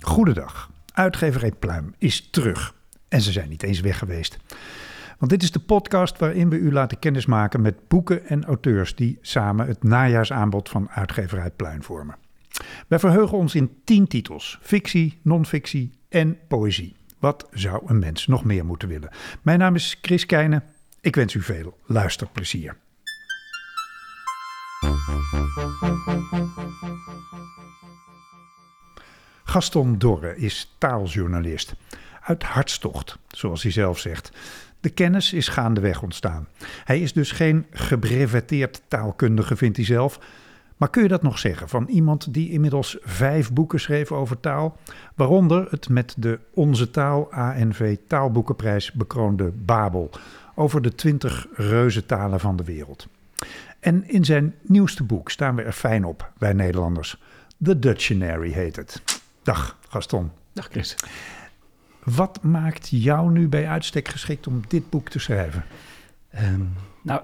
Goedendag. Uitgeverij Pluim is terug. En ze zijn niet eens weg geweest. Want dit is de podcast waarin we u laten kennismaken met boeken en auteurs die samen het najaarsaanbod van Uitgeverij Pluim vormen. Wij verheugen ons in tien titels: fictie, non-fictie en poëzie. Wat zou een mens nog meer moeten willen? Mijn naam is Chris Keijnen. Ik wens u veel luisterplezier. Gaston Dorre is taaljournalist. Uit hartstocht, zoals hij zelf zegt. De kennis is gaandeweg ontstaan. Hij is dus geen gebreveteerd taalkundige, vindt hij zelf. Maar kun je dat nog zeggen van iemand die inmiddels vijf boeken schreef over taal, waaronder het met de Onze Taal ANV Taalboekenprijs bekroonde Babel over de twintig reuzentalen van de wereld. En in zijn nieuwste boek staan we er fijn op, wij Nederlanders. The Dictionary heet het. Dag Gaston. Dag Chris. Wat maakt jou nu bij uitstek geschikt om dit boek te schrijven? Um, nou,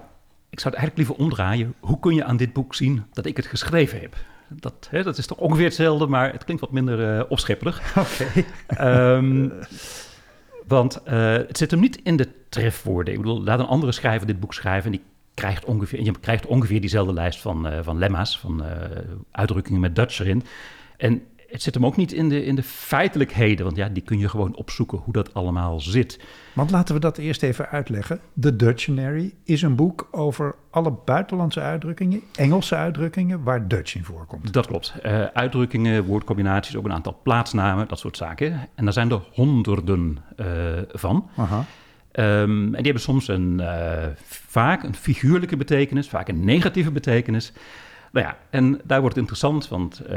ik zou het eigenlijk liever omdraaien. Hoe kun je aan dit boek zien dat ik het geschreven heb? Dat, hè, dat is toch ongeveer hetzelfde, maar het klinkt wat minder uh, opschepperig. Oké. Okay. um, want uh, het zit hem niet in de trefwoorden. Ik bedoel, laat een andere schrijver dit boek schrijven... en die krijgt ongeveer, je krijgt ongeveer diezelfde lijst van, uh, van lemma's... van uitdrukkingen met Dutch erin. En het zit hem ook niet in de, in de feitelijkheden, want ja, die kun je gewoon opzoeken hoe dat allemaal zit. Want laten we dat eerst even uitleggen. The Dictionary is een boek over alle buitenlandse uitdrukkingen, Engelse uitdrukkingen, waar Dutch in voorkomt. Dat klopt. Uh, uitdrukkingen, woordcombinaties, ook een aantal plaatsnamen, dat soort zaken. En daar zijn er honderden uh, van. Aha. Um, en die hebben soms een, uh, vaak een figuurlijke betekenis, vaak een negatieve betekenis. Nou ja, en daar wordt het interessant, want uh,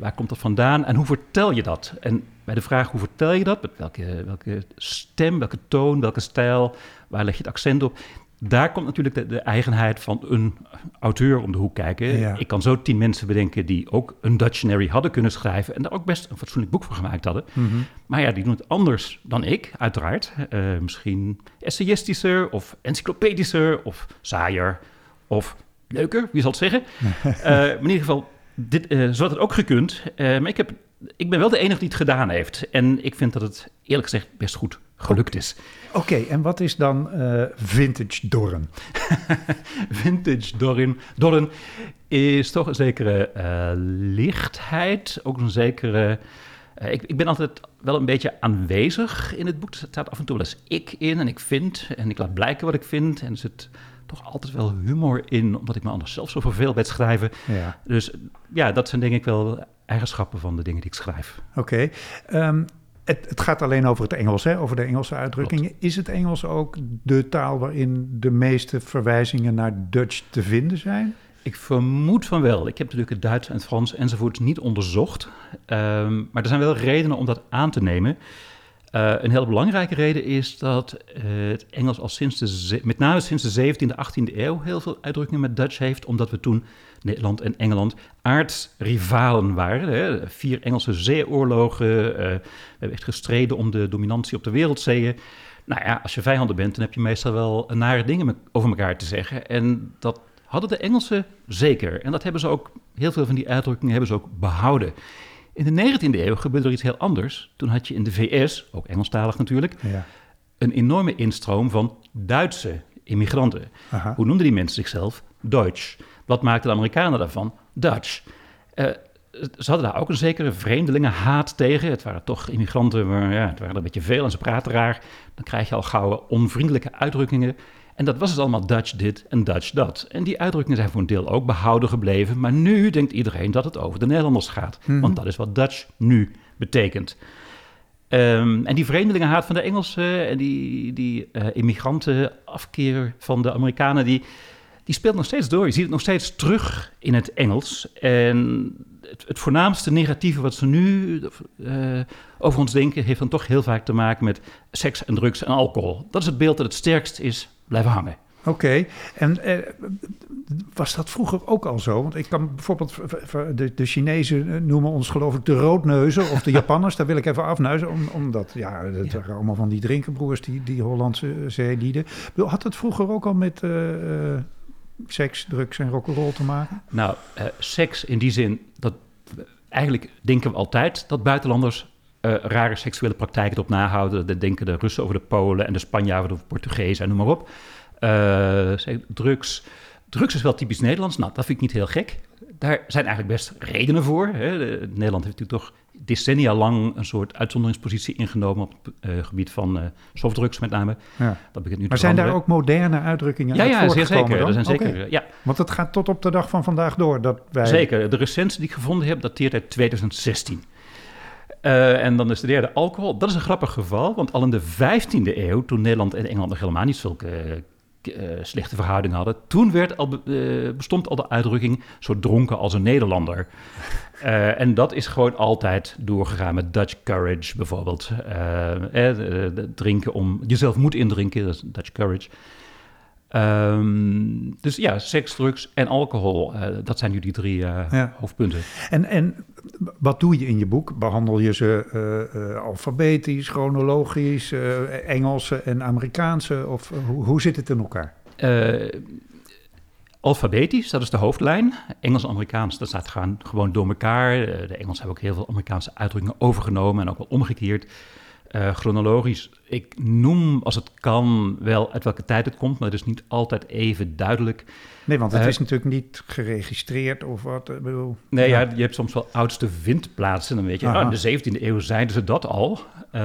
waar komt dat vandaan en hoe vertel je dat? En bij de vraag hoe vertel je dat, met welke, welke stem, welke toon, welke stijl, waar leg je het accent op? Daar komt natuurlijk de, de eigenheid van een auteur om de hoek kijken. Ja. Ik kan zo tien mensen bedenken die ook een Dictionary hadden kunnen schrijven... en daar ook best een fatsoenlijk boek voor gemaakt hadden. Mm -hmm. Maar ja, die doen het anders dan ik, uiteraard. Uh, misschien essayistischer of encyclopedischer of saaier of leuker, wie zal het zeggen. uh, maar in ieder geval, dit, uh, zo had het ook gekund. Uh, maar ik, heb, ik ben wel de enige die het gedaan heeft. En ik vind dat het eerlijk gezegd best goed gelukt is. Oké, okay, en wat is dan vintage Dorren? vintage Dorren, Dorren is toch een zekere lichtheid, ook een zekere... Ik, ik, ben altijd wel een beetje aanwezig in het boek. Er staat af en toe wel eens ik in en ik vind en ik laat blijken wat ik vind. En er zit toch altijd wel humor in, omdat ik me anders zelf zo verveel bij het schrijven. Ja. Dus ja, dat zijn denk ik wel eigenschappen van de dingen die ik schrijf. Oké. Okay. Um, het, het, gaat alleen over het Engels, hè? over de Engelse uitdrukkingen. Klopt. Is het Engels ook de taal waarin de meeste verwijzingen naar Dutch te vinden zijn? Ik vermoed van wel. Ik heb natuurlijk het Duits en het Frans enzovoort niet onderzocht. Um, maar er zijn wel redenen om dat aan te nemen. Uh, een heel belangrijke reden is dat uh, het Engels al sinds de, met name sinds de 17e, 18e eeuw heel veel uitdrukkingen met Dutch heeft, omdat we toen Nederland en Engeland aardsrivalen waren. Hè? Vier Engelse zeeoorlogen, uh, we hebben echt gestreden om de dominantie op de wereldzeeën. Nou ja, als je vijanden bent, dan heb je meestal wel nare dingen over elkaar te zeggen. En dat hadden de Engelsen zeker. En dat hebben ze ook, heel veel van die uitdrukkingen hebben ze ook behouden. In de 19e eeuw gebeurde er iets heel anders. Toen had je in de VS, ook Engelstalig natuurlijk, ja. een enorme instroom van Duitse immigranten. Aha. Hoe noemden die mensen zichzelf? Deutsch. Wat maakten de Amerikanen daarvan? Dutch. Uh, ze hadden daar ook een zekere vreemdelingenhaat tegen. Het waren toch immigranten, maar ja, het waren er een beetje veel en ze praten raar. Dan krijg je al gauw onvriendelijke uitdrukkingen. En dat was dus allemaal Dutch dit en Dutch dat. En die uitdrukkingen zijn voor een deel ook behouden gebleven. Maar nu denkt iedereen dat het over de Nederlanders gaat. Mhm. Want dat is wat Dutch nu betekent. Um, en die vreemdelingenhaat van de Engelsen en die, die uh, immigrantenafkeer van de Amerikanen, die, die speelt nog steeds door. Je ziet het nog steeds terug in het Engels. En het, het voornaamste negatieve wat ze nu uh, over ons denken, heeft dan toch heel vaak te maken met seks en drugs en alcohol. Dat is het beeld dat het sterkst is blijven hangen. Oké, en eh, was dat vroeger ook al zo? Want ik kan bijvoorbeeld, de, de Chinezen noemen ons geloof ik de roodneuzen of de Japanners. daar wil ik even afnuizen, om, omdat ja, het waren allemaal van die drinkenbroers, die, die Hollandse zeelieden. Had het vroeger ook al met uh, seks, drugs en rock'n'roll te maken? Nou, uh, seks in die zin, dat eigenlijk denken we altijd dat buitenlanders uh, rare seksuele praktijken erop nahouden. Dat denken de Russen over de Polen en de Spanjaarden over de Portugezen en noem maar op. Uh, drugs. Drugs is wel typisch Nederlands. Nou, dat vind ik niet heel gek. Daar zijn eigenlijk best redenen voor. Hè. Nederland heeft natuurlijk toch decennia lang een soort uitzonderingspositie ingenomen op het uh, gebied van uh, softdrugs met name. Ja. Dat begint nu maar zijn daar ook moderne uitdrukkingen ja, uit ja, zeer zeker. Dan? Er zijn zeker ja. Want het gaat tot op de dag van vandaag door. Dat wij... Zeker. De recentste die ik gevonden heb dateert uit 2016. Uh, en dan is de derde alcohol. Dat is een grappig geval, want al in de 15e eeuw, toen Nederland en Engeland nog helemaal niet zulke uh, slechte verhoudingen hadden, toen werd al, uh, bestond al de uitdrukking zo dronken als een Nederlander. en dat is gewoon altijd doorgegaan met Dutch courage bijvoorbeeld. drinken om jezelf moet indrinken, dat is Dutch courage. Um, dus ja, seks, drugs en alcohol, uh, dat zijn nu die drie uh, ja. hoofdpunten. En, en wat doe je in je boek? Behandel je ze uh, alfabetisch, chronologisch, Engelse en Amerikaanse? Of hoe, hoe zit het in elkaar? alfabetisch, dat is de hoofdlijn. Engels-Amerikaans, dat staat gewoon door elkaar. de Engelsen hebben ook heel veel Amerikaanse uitdrukkingen overgenomen en ook wel omgekeerd. Uh, chronologisch, ik noem als het kan wel uit welke tijd het komt, maar het is niet altijd even duidelijk. Nee, want het uh, is natuurlijk niet geregistreerd of wat. Ik bedoel, nee, ja. ja. je hebt soms wel oudste vindplaatsen. Dan weet je, oh, in de 17e eeuw zeiden ze dat al. Uh,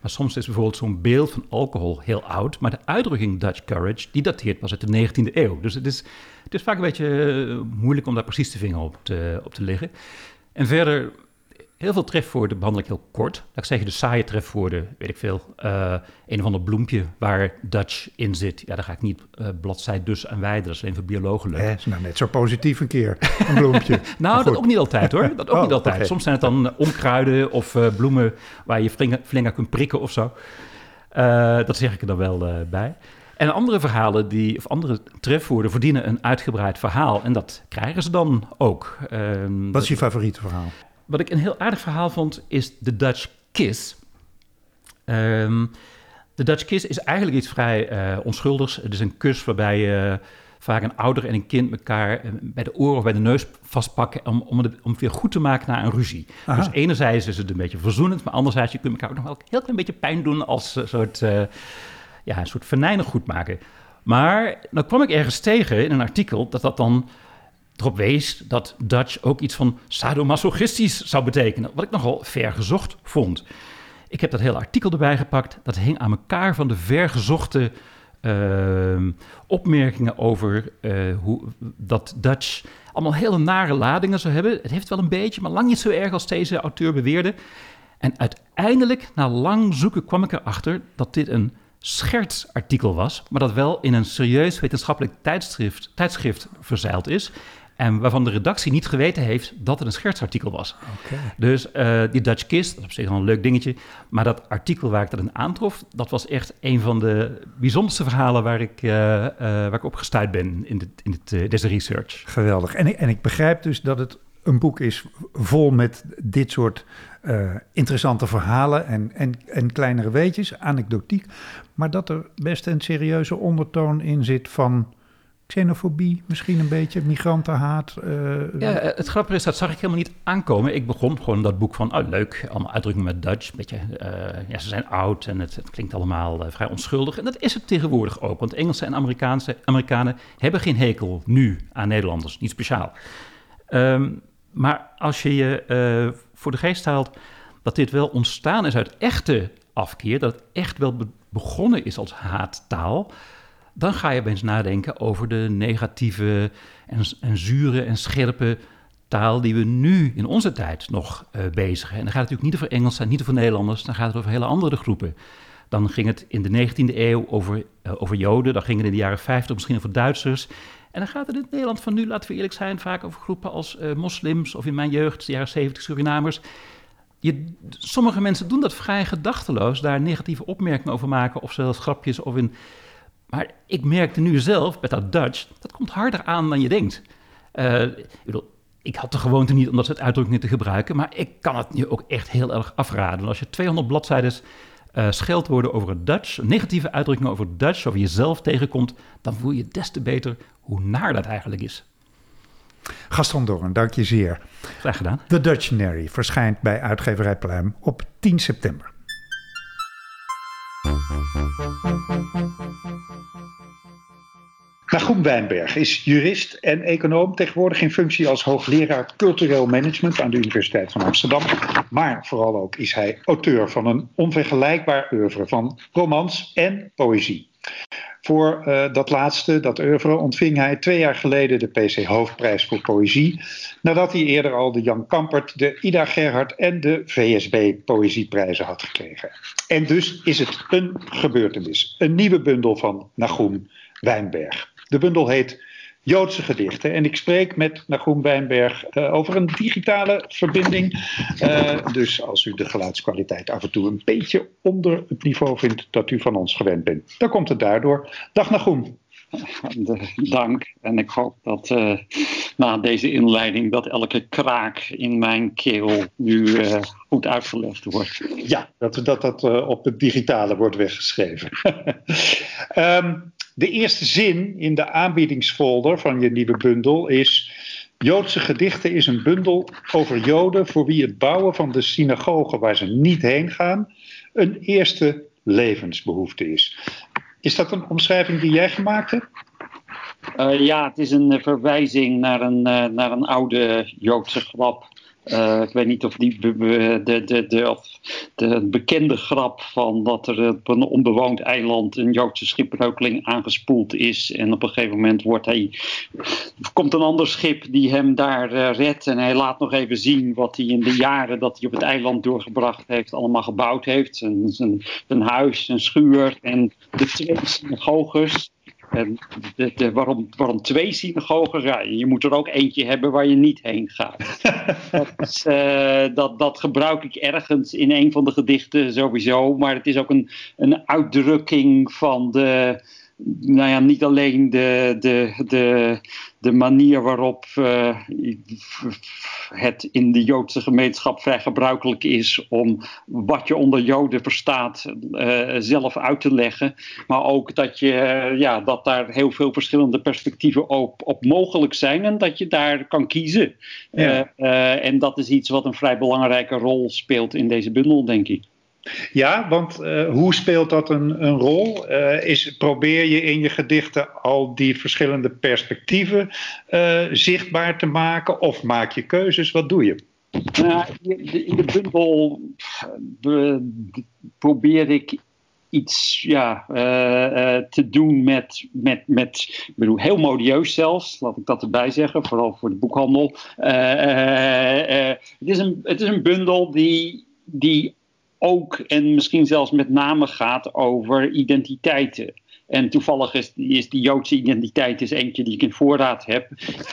maar soms is bijvoorbeeld zo'n beeld van alcohol heel oud. Maar de uitdrukking Dutch courage, die dateert pas uit de 19e eeuw. Dus het is, het is vaak een beetje moeilijk om daar precies de vinger op te, op te leggen. En verder Heel veel trefwoorden behandel ik heel kort. Laat ik zeggen, de saaie trefwoorden, weet ik veel. Uh, een of ander bloempje waar Dutch in zit. Ja, daar ga ik niet uh, bladzij dus aan wijden. Dat is alleen voor biologen leuk. Eh, is nou net zo positief een keer, een bloempje. nou, dat ook niet altijd hoor. Dat ook oh, niet altijd. Okay. Soms zijn het dan onkruiden of uh, bloemen waar je flinker kunt prikken of zo. dat zeg ik er dan wel bij. En andere verhalen, die, of andere trefwoorden, verdienen een uitgebreid verhaal. En dat krijgen ze dan ook. Ehm, Wat is je favoriete verhaal? Wat ik een heel aardig verhaal vond, is de Dutch Kiss. Um, de Dutch Kiss is eigenlijk iets vrij uh, onschuldigs. Het is een kus waarbij je vaak een ouder en een kind elkaar eh, bij de oren of bij de neus vastpakken om, om, het, om het weer goed te maken na een ruzie. Aha. Dus enerzijds is het een beetje verzoenend, maar anderzijds je kunt elkaar ook nog wel een heel klein beetje pijn doen als een soort, uh, ja, een soort venijnig goed maken. Maar dan kwam ik ergens tegen in een artikel dat dat dan erop wees dat Dutch ook iets van sadomasochistisch zou betekenen, wat ik nogal vergezocht vond. Ik heb dat hele artikel erbij gepakt. Dat hing aan elkaar van de vergezochte uh, opmerkingen over uh, hoe dat Dutch allemaal hele nare ladingen zou hebben. Het heeft wel een beetje, maar lang niet zo erg als deze auteur beweerde. En uiteindelijk, na lang zoeken, kwam ik erachter dat dit een schertsartikel was, maar dat wel in een serieus wetenschappelijk tijdschrift, tijdschrift verzeild is. En waarvan de redactie niet geweten heeft dat het een schertsartikel was. Okay. Dus uh, die Dutch Kiss, dat is op zich wel een leuk dingetje. Maar dat artikel waar ik dat in aantrof, dat was echt een van de bijzonderste verhalen waar ik, uh, uh, waar ik op gestuurd ben in, dit, in dit, deze research. Geweldig. En ik, en ik begrijp dus dat het een boek is vol met dit soort interessante verhalen en, en, en kleinere weetjes, anekdotiek. Maar dat er best een serieuze ondertoon in zit van xenofobie, misschien een beetje, migrantenhaat. Uh, ja, het grappige is, dat zag ik helemaal niet aankomen. Ik begon gewoon dat boek van, oh leuk, allemaal uitdrukkingen met Dutch. Beetje, uh, ja, ze zijn oud en het, het klinkt allemaal uh, vrij onschuldig. En dat is het tegenwoordig ook, want Engelsen en Amerikaanse, Amerikanen hebben geen hekel nu aan Nederlanders, niet speciaal. Um, maar als je je voor de geest haalt dat dit wel ontstaan is uit echte afkeer, dat het echt wel be begonnen is als haattaal dan ga je opeens nadenken over de negatieve en, en zure en scherpe taal die we nu in onze tijd nog uh, bezigen. En dan gaat het natuurlijk niet over Engelsen, niet over Nederlanders, dan gaat het over hele andere groepen. Dan ging het in de 19e eeuw over, uh, over Joden, dan ging het in de jaren 50 misschien over Duitsers. En dan gaat het in het Nederland van nu, laten we eerlijk zijn, vaak over groepen als uh, moslims of in mijn jeugd, de jaren 70 Surinamers. Je, sommige mensen doen dat vrij gedachteloos, daar negatieve opmerkingen over maken of zelfs grapjes of in Maar ik merkte nu zelf met dat Dutch, dat komt harder aan dan je denkt. Uh, ik, bedoel, ik had de gewoonte niet om dat soort uitdrukkingen te gebruiken, maar ik kan het nu ook echt heel erg afraden. Als je 200 bladzijden uh, scheldwoorden over het Dutch, negatieve uitdrukkingen over het Dutch, over jezelf tegenkomt, dan voel je des te beter hoe naar dat eigenlijk is. Gaston Doorn, dank je zeer. Graag gedaan. The Dutctionary verschijnt bij uitgeverij Pluim op 10 september. Nagoem Wijnberg is jurist en econoom, tegenwoordig in functie als hoogleraar cultureel management aan de Universiteit van Amsterdam. Maar vooral ook is hij auteur van een onvergelijkbaar oeuvre van romans en poëzie. Voor uh, dat laatste, dat oeuvre, ontving hij twee jaar geleden de PC Hoofdprijs voor Poëzie. Nadat hij eerder al de Jan Kampert, de Ida Gerhard en de VSB Poëzieprijzen had gekregen. En dus is het een gebeurtenis. Een nieuwe bundel van Nagoem Wijnberg. De bundel heet Joodse gedichten. En ik spreek met Nagoem Wijnberg uh, over een digitale verbinding. Uh, dus als u de geluidskwaliteit af en toe een beetje onder het niveau vindt dat u van ons gewend bent, dan komt het daardoor. Dag Nagoem. Dank. En ik hoop dat uh, na deze inleiding dat elke kraak in mijn keel nu uh, goed uitgelegd wordt. Ja, dat dat, dat uh, op het digitale wordt weggeschreven. um, De eerste zin in de aanbiedingsfolder van je nieuwe bundel is... Joodse gedichten is een bundel over Joden voor wie het bouwen van de synagoge waar ze niet heen gaan een eerste levensbehoefte is. Is dat een omschrijving die jij gemaakt hebt? Uh, ja, het is een verwijzing naar een, uh, naar een oude Joodse grap uh, ik weet niet of die de, de, de, de, bekende grap van dat er op een onbewoond eiland een Joodse schipbreukeling aangespoeld is. En op een gegeven moment wordt hij, komt een ander schip die hem daar uh, redt. En hij laat nog even zien wat hij in de jaren dat hij op het eiland doorgebracht heeft allemaal gebouwd heeft. Zijn, zijn, huis, zijn schuur en de twee synagoges. En de, waarom, waarom twee synagogen? Ja, je moet er ook eentje hebben waar je niet heen gaat. Dat, uh, dat, dat, gebruik ik ergens in een van de gedichten sowieso. Maar het is ook een, een uitdrukking van de, nou ja, niet alleen de, de, de, de manier waarop uh, het in de Joodse gemeenschap vrij gebruikelijk is om wat je onder Joden verstaat uh, zelf uit te leggen. Maar ook dat, je, uh, ja, dat daar heel veel verschillende perspectieven op, op mogelijk zijn en dat je daar kan kiezen. Ja. en dat is iets wat een vrij belangrijke rol speelt in deze bundel, denk ik. Ja, want uh, hoe speelt dat een, een rol? Uh, is, probeer je in je gedichten al die verschillende perspectieven uh, zichtbaar te maken of maak je keuzes? Wat doe je? Nou, in de bundel probeer ik iets ja, te doen met, met, met ik bedoel, heel modieus zelfs, laat ik dat erbij zeggen, vooral voor de boekhandel. het, is een, het is een bundel die, die ook en misschien zelfs met name gaat over identiteiten. En toevallig is, is die Joodse identiteit is eentje die ik in voorraad heb.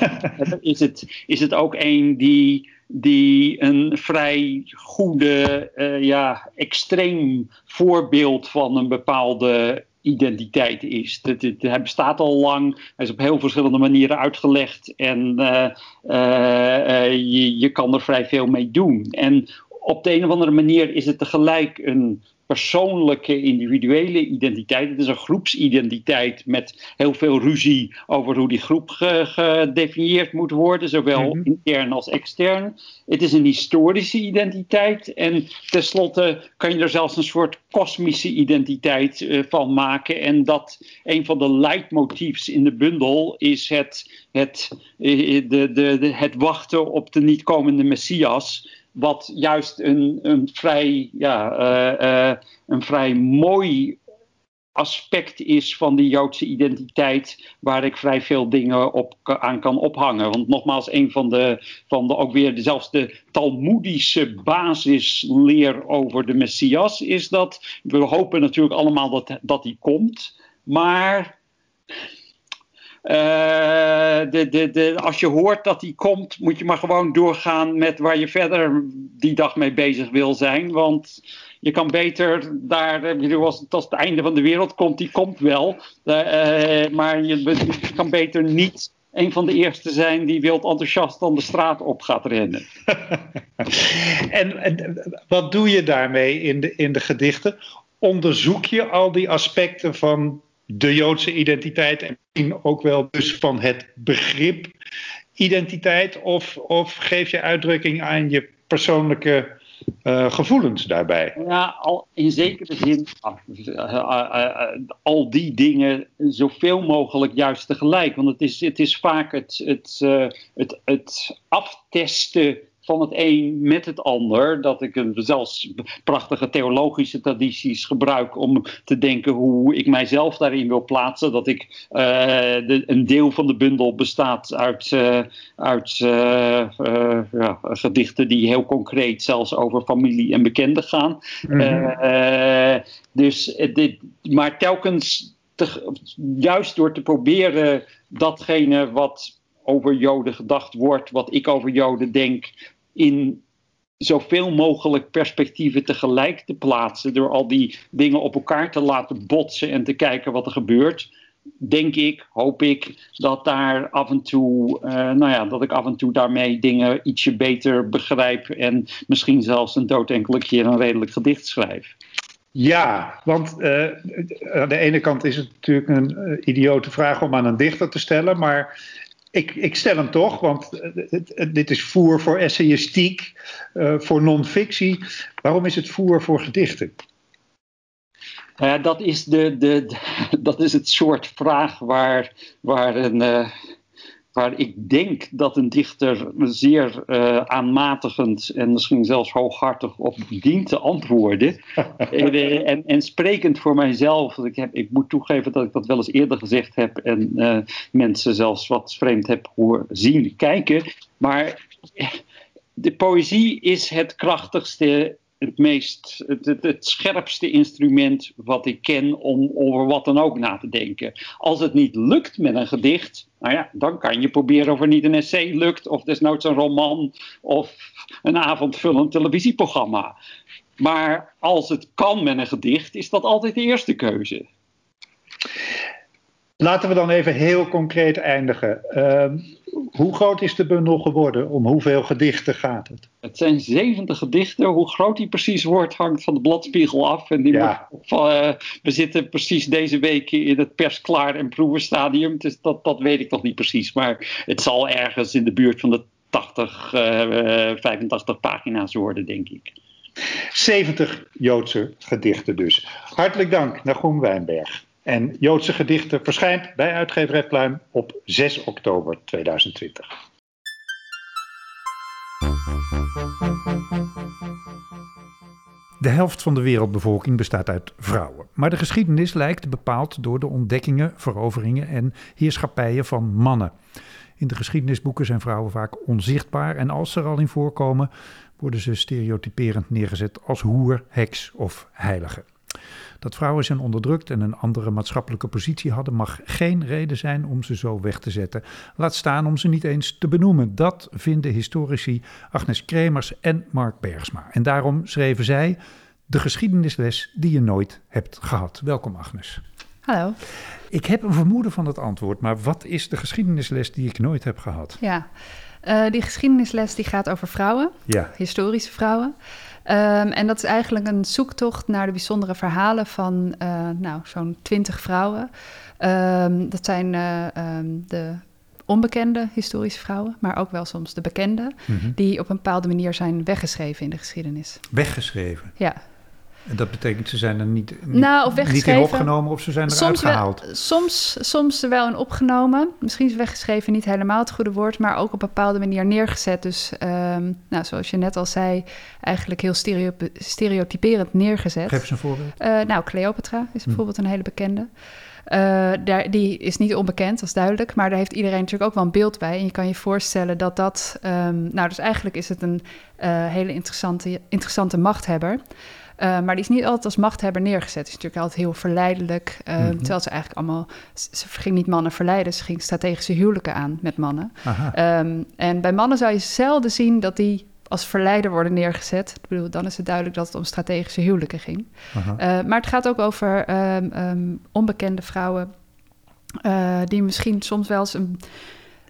is, het, is het ook een die, die een vrij goede, uh, ja, extreem voorbeeld van een bepaalde identiteit is. Het, het, hij bestaat al lang, hij is op heel verschillende manieren uitgelegd en uh, uh, je, je kan er vrij veel mee doen. En op de een of andere manier is het tegelijk een persoonlijke, individuele identiteit. Het is een groepsidentiteit met heel veel ruzie over hoe die groep gedefinieerd moet worden, zowel mm -hmm. intern als extern. Het is een historische identiteit en tenslotte kan je er zelfs een soort kosmische identiteit uh, van maken. En dat een van de leidmotiefs in de bundel is het, het, de, de, de, het wachten op de niet komende Messias wat juist een, een, vrij, ja, uh, uh, een vrij mooi aspect is van de Joodse identiteit, waar ik vrij veel dingen op, aan kan ophangen. Want nogmaals, een van de, van de ook weer zelfs de Talmoedische basisleer over de Messias is dat, we hopen natuurlijk allemaal dat, dat die komt, maar de, de, de, als je hoort dat die komt, moet je maar gewoon doorgaan met waar je verder die dag mee bezig wil zijn. Want je kan beter daar, als, als het einde van de wereld komt, die komt wel. maar je, je kan beter niet een van de eerste zijn die wild enthousiast dan de straat op gaat rennen. en, en, wat doe je daarmee in de, in de gedichten? Onderzoek je al die aspecten van de Joodse identiteit en misschien ook wel dus van het begrip identiteit? Of, of geef je uitdrukking aan je persoonlijke uh, gevoelens daarbij? Ja, al, in zekere zin uh, uh, al die dingen zoveel mogelijk juist tegelijk. Want het is, het is vaak het, het, het, het aftesten van het een met het ander. Dat ik zelfs prachtige theologische tradities gebruik om te denken hoe ik mijzelf daarin wil plaatsen. Dat ik uh, de, een deel van de bundel bestaat uit, uh, uit uh, ja, gedichten die heel concreet zelfs over familie en bekenden gaan. Mm dus dit, maar telkens te, juist door te proberen datgene wat over Joden gedacht wordt, wat ik over Joden denk, in zoveel mogelijk perspectieven tegelijk te plaatsen. Door al die dingen op elkaar te laten botsen en te kijken wat er gebeurt. Denk ik, hoop ik, dat daar af en toe, uh, nou ja, dat ik af en toe daarmee dingen ietsje beter begrijp. En misschien zelfs een dood enkele keer een redelijk gedicht schrijf. Ja, want uh, aan de ene kant is het natuurlijk een uh, idiote vraag om aan een dichter te stellen, maar ik, ik stel hem toch, want dit is voer voor essayistiek, uh, voor non-fictie. Waarom is het voer voor gedichten? Uh, dat, is de, de, dat is het soort vraag waar, waar een, uh, waar ik denk dat een dichter zeer uh, aanmatigend en misschien zelfs hooghartig op dient te antwoorden. en, eh, en, en, sprekend voor mijzelf, ik, heb, ik moet toegeven dat ik dat wel eens eerder gezegd heb en uh, mensen zelfs wat vreemd heb horen zien kijken. Maar de poëzie is het krachtigste het meest, het, scherpste instrument wat ik ken om over wat dan ook na te denken. Als het niet lukt met een gedicht, nou ja, dan kan je proberen of er niet een essay lukt, of desnoods een roman, of een avondvullend televisieprogramma. Maar als het kan met een gedicht, is dat altijd de eerste keuze. Laten we dan even heel concreet eindigen. Uh, hoe groot is de bundel geworden? Om hoeveel gedichten gaat het? Het zijn 70 gedichten. Hoe groot die precies wordt hangt van de bladspiegel af. En die ja. wordt, uh, we zitten precies deze week in het persklaar en proevenstadium. Dus dat, dat weet ik nog niet precies. Maar het zal ergens in de buurt van de 80, uh, 85 pagina's worden, denk ik. 70 Joodse gedichten dus. Hartelijk dank, Nagum Wijnberg. En Joodse Gedichten verschijnt bij uitgeverij Pluim op 6 oktober 2020. De helft van de wereldbevolking bestaat uit vrouwen. Maar de geschiedenis lijkt bepaald door de ontdekkingen, veroveringen en heerschappijen van mannen. In de geschiedenisboeken zijn vrouwen vaak onzichtbaar en als ze er al in voorkomen, worden ze stereotyperend neergezet als hoer, heks of heilige. Dat vrouwen zijn onderdrukt en een andere maatschappelijke positie hadden, mag geen reden zijn om ze zo weg te zetten. Laat staan om ze niet eens te benoemen. Dat vinden historici Agnes Kremers en Mark Bergsma. En daarom schreven zij de geschiedenisles die je nooit hebt gehad. Welkom, Agnes. Hallo. Ik heb een vermoeden van het antwoord, maar wat is de geschiedenisles die ik nooit heb gehad? Ja, uh, die geschiedenisles die gaat over vrouwen, ja. historische vrouwen. Um, en dat is eigenlijk een zoektocht naar de bijzondere verhalen van uh, nou, zo'n twintig vrouwen. Um, dat zijn uh, um, de onbekende historische vrouwen, maar ook wel soms de bekende, mm -hmm. die op een bepaalde manier zijn weggeschreven in de geschiedenis. Weggeschreven? Ja. En dat betekent ze zijn er niet, niet, nou, of niet in opgenomen of ze zijn eruit soms gehaald? Wel, soms, soms er wel in opgenomen. Misschien is weggeschreven niet helemaal het goede woord, maar ook op een bepaalde manier neergezet. Dus um, nou, zoals je net al zei, eigenlijk heel stereotyperend neergezet. Geef eens een voorbeeld. Uh, nou, Cleopatra is bijvoorbeeld hm. een hele bekende. Uh, daar, die is niet onbekend, dat is duidelijk. Maar daar heeft iedereen natuurlijk ook wel een beeld bij. En je kan je voorstellen dat dat... Um, nou, dus eigenlijk is het een uh, hele interessante, interessante machthebber... maar die is niet altijd als machthebber neergezet. Is natuurlijk altijd heel verleidelijk. Mm Terwijl ze eigenlijk allemaal. Ze ging niet mannen verleiden, ze ging strategische huwelijken aan met mannen. Um, en bij mannen zou je zelden zien dat die als verleider worden neergezet. Ik bedoel, dan is het duidelijk dat het om strategische huwelijken ging. Uh, maar het gaat ook over um, um, onbekende vrouwen. Uh, die misschien soms wel eens een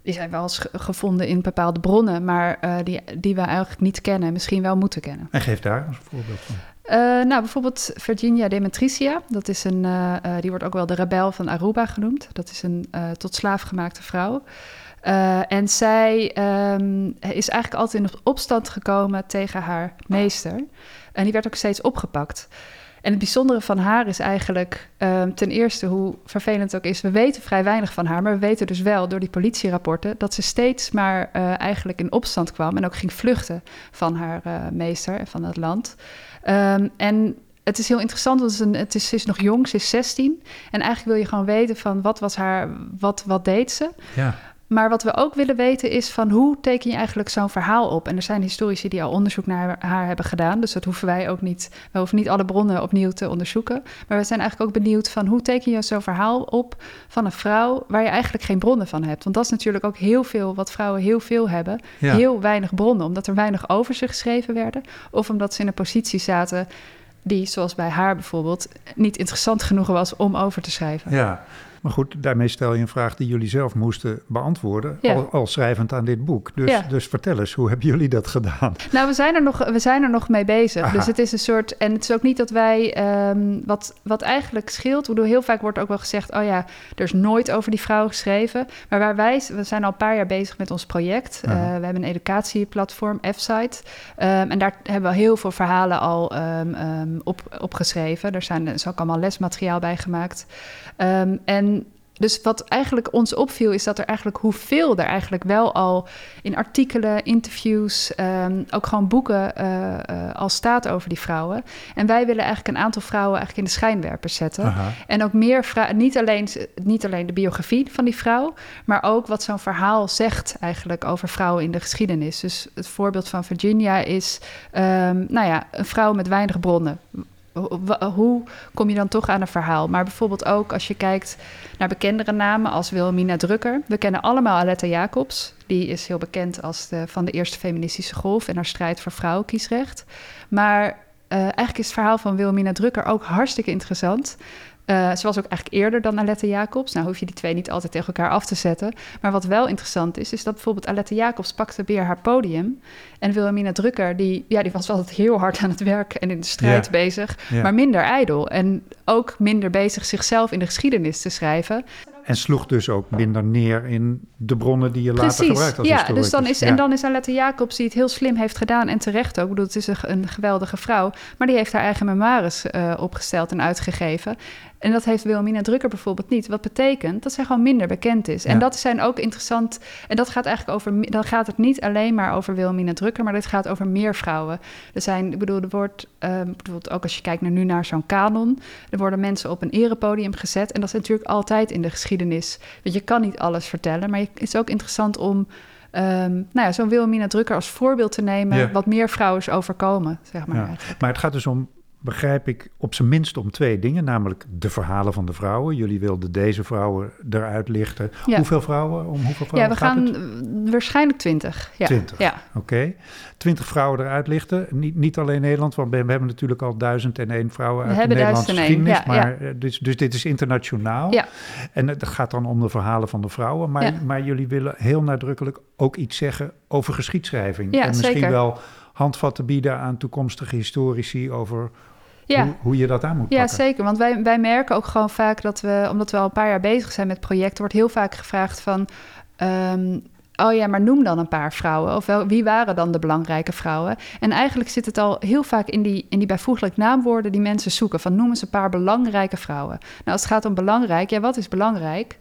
die zijn wel eens gevonden in bepaalde bronnen, maar uh, die, die we eigenlijk niet kennen, misschien wel moeten kennen. En geef daar een voorbeeld van. Uh, nou, bijvoorbeeld Virginia Demetricia. Dat is een, uh, die wordt ook wel de rebel van Aruba genoemd. Dat is een tot slaaf gemaakte vrouw. en zij um, is eigenlijk altijd in opstand gekomen tegen haar meester. En die werd ook steeds opgepakt. En het bijzondere van haar is eigenlijk um, ten eerste hoe vervelend ook is. We weten vrij weinig van haar, maar we weten dus wel door die politierapporten dat ze steeds maar uh, eigenlijk in opstand kwam en ook ging vluchten van haar uh, meester en van het land. Um, en het is heel interessant, want het ze is nog jong, ze is 16. En eigenlijk wil je gewoon weten van wat was haar, wat, wat deed ze. Ja. Maar wat we ook willen weten is van hoe teken je eigenlijk zo'n verhaal op? En er zijn historici die al onderzoek naar haar hebben gedaan. Dus dat hoeven wij ook niet. We hoeven niet alle bronnen opnieuw te onderzoeken. Maar we zijn eigenlijk ook benieuwd van hoe teken je zo'n verhaal op van een vrouw waar je eigenlijk geen bronnen van hebt. Want dat is natuurlijk ook heel veel wat vrouwen heel veel hebben. Heel weinig bronnen, omdat er weinig over ze geschreven werden. Of omdat ze in een positie zaten die, zoals bij haar bijvoorbeeld, niet interessant genoeg was om over te schrijven. Ja, maar goed, daarmee stel je een vraag die jullie zelf moesten beantwoorden, al, al, schrijvend aan dit boek. Dus, dus vertel eens, hoe hebben jullie dat gedaan? Nou, we zijn er nog, we zijn er nog mee bezig. Dus het is een soort, en het is ook niet dat wij, um, wat, wat eigenlijk scheelt, bedoel, heel vaak wordt ook wel gezegd, oh ja, er is nooit over die vrouw geschreven. Maar waar wij, we zijn al een paar jaar bezig met ons project. Uh, we hebben een educatieplatform, F-Site. Um, en daar hebben we heel veel verhalen al um, op, opgeschreven. Er, zijn, er is ook allemaal lesmateriaal bij gemaakt. en dus wat eigenlijk ons opviel, is dat er eigenlijk hoeveel er eigenlijk wel al in artikelen, interviews, um, ook gewoon boeken uh, uh, al staat over die vrouwen. En wij willen eigenlijk een aantal vrouwen eigenlijk in de schijnwerpers zetten. Aha. En ook meer niet alleen, niet alleen de biografie van die vrouw, maar ook wat zo'n verhaal zegt eigenlijk over vrouwen in de geschiedenis. Dus het voorbeeld van Virginia is, um, nou ja, een vrouw met weinig bronnen hoe kom je dan toch aan een verhaal? Maar bijvoorbeeld ook als je kijkt naar bekendere namen als Wilhelmina Drucker. We kennen allemaal Aletta Jacobs. Die is heel bekend als de, van de eerste feministische golf en haar strijd voor vrouwenkiesrecht. Maar uh, eigenlijk is het verhaal van Wilhelmina Drucker ook hartstikke interessant. Uh, ze was ook eigenlijk eerder dan Alette Jacobs. Nou hoef je die twee niet altijd tegen elkaar af te zetten. Maar wat wel interessant is, is dat bijvoorbeeld Alette Jacobs pakte weer haar podium. En Wilhelmina Drucker, die, ja, die was altijd heel hard aan het werk en in de strijd bezig. Maar minder ijdel. En ook minder bezig zichzelf in de geschiedenis te schrijven. En sloeg dus ook minder neer in de bronnen die je later gebruikt als ja, dus dan is, En dan is Alette Jacobs die het heel slim heeft gedaan en terecht ook. Ik bedoel, het is een, een geweldige vrouw. Maar die heeft haar eigen memoires uh, opgesteld en uitgegeven. En dat heeft Wilhelmina Drucker bijvoorbeeld niet. Wat betekent dat zij gewoon minder bekend is. En dat zijn ook interessant. En dat gaat eigenlijk over. Dan gaat het niet alleen maar over Wilhelmina Drucker, maar dit gaat over meer vrouwen. Er zijn, ik bedoel, er wordt uh, bijvoorbeeld ook als je kijkt naar nu naar zo'n kanon. Er worden mensen op een erepodium gezet. En dat is natuurlijk altijd in de geschiedenis. Want je kan niet alles vertellen. Maar het is ook interessant om. Um, nou ja, zo'n Wilhelmina Drucker als voorbeeld te nemen, wat meer vrouwen is overkomen, zeg maar. Ja. Maar het gaat dus om begrijp ik op zijn minst om twee dingen. Namelijk de verhalen van de vrouwen. Jullie wilden deze vrouwen eruit lichten. Hoeveel vrouwen? Om hoeveel vrouwen Ja, we gaan waarschijnlijk twintig. Ja. Twintig, ja. oké. Twintig vrouwen eruit lichten. Niet, niet alleen Nederland, want we, hebben natuurlijk al duizend en één vrouwen uit de Nederlandse geschiedenis. Ja, maar, ja. Eh, dus, dus dit is internationaal. Ja. En het gaat dan om de verhalen van de vrouwen. Maar, maar jullie willen heel nadrukkelijk ook iets zeggen over geschiedschrijving. En misschien zeker. wel handvatten bieden aan toekomstige historici over ja. hoe, hoe, je dat aan moet pakken. Ja, zeker. Want wij, wij merken ook gewoon vaak dat we, omdat we al een paar jaar bezig zijn met projecten, wordt heel vaak gevraagd van. Um, oh ja, maar noem dan een paar vrouwen. Of wel, wie waren dan de belangrijke vrouwen? En eigenlijk zit het al heel vaak in die, in die bijvoeglijk naamwoorden die mensen zoeken. Van noem eens een paar belangrijke vrouwen. Nou, als het gaat om belangrijk, ja, wat is belangrijk?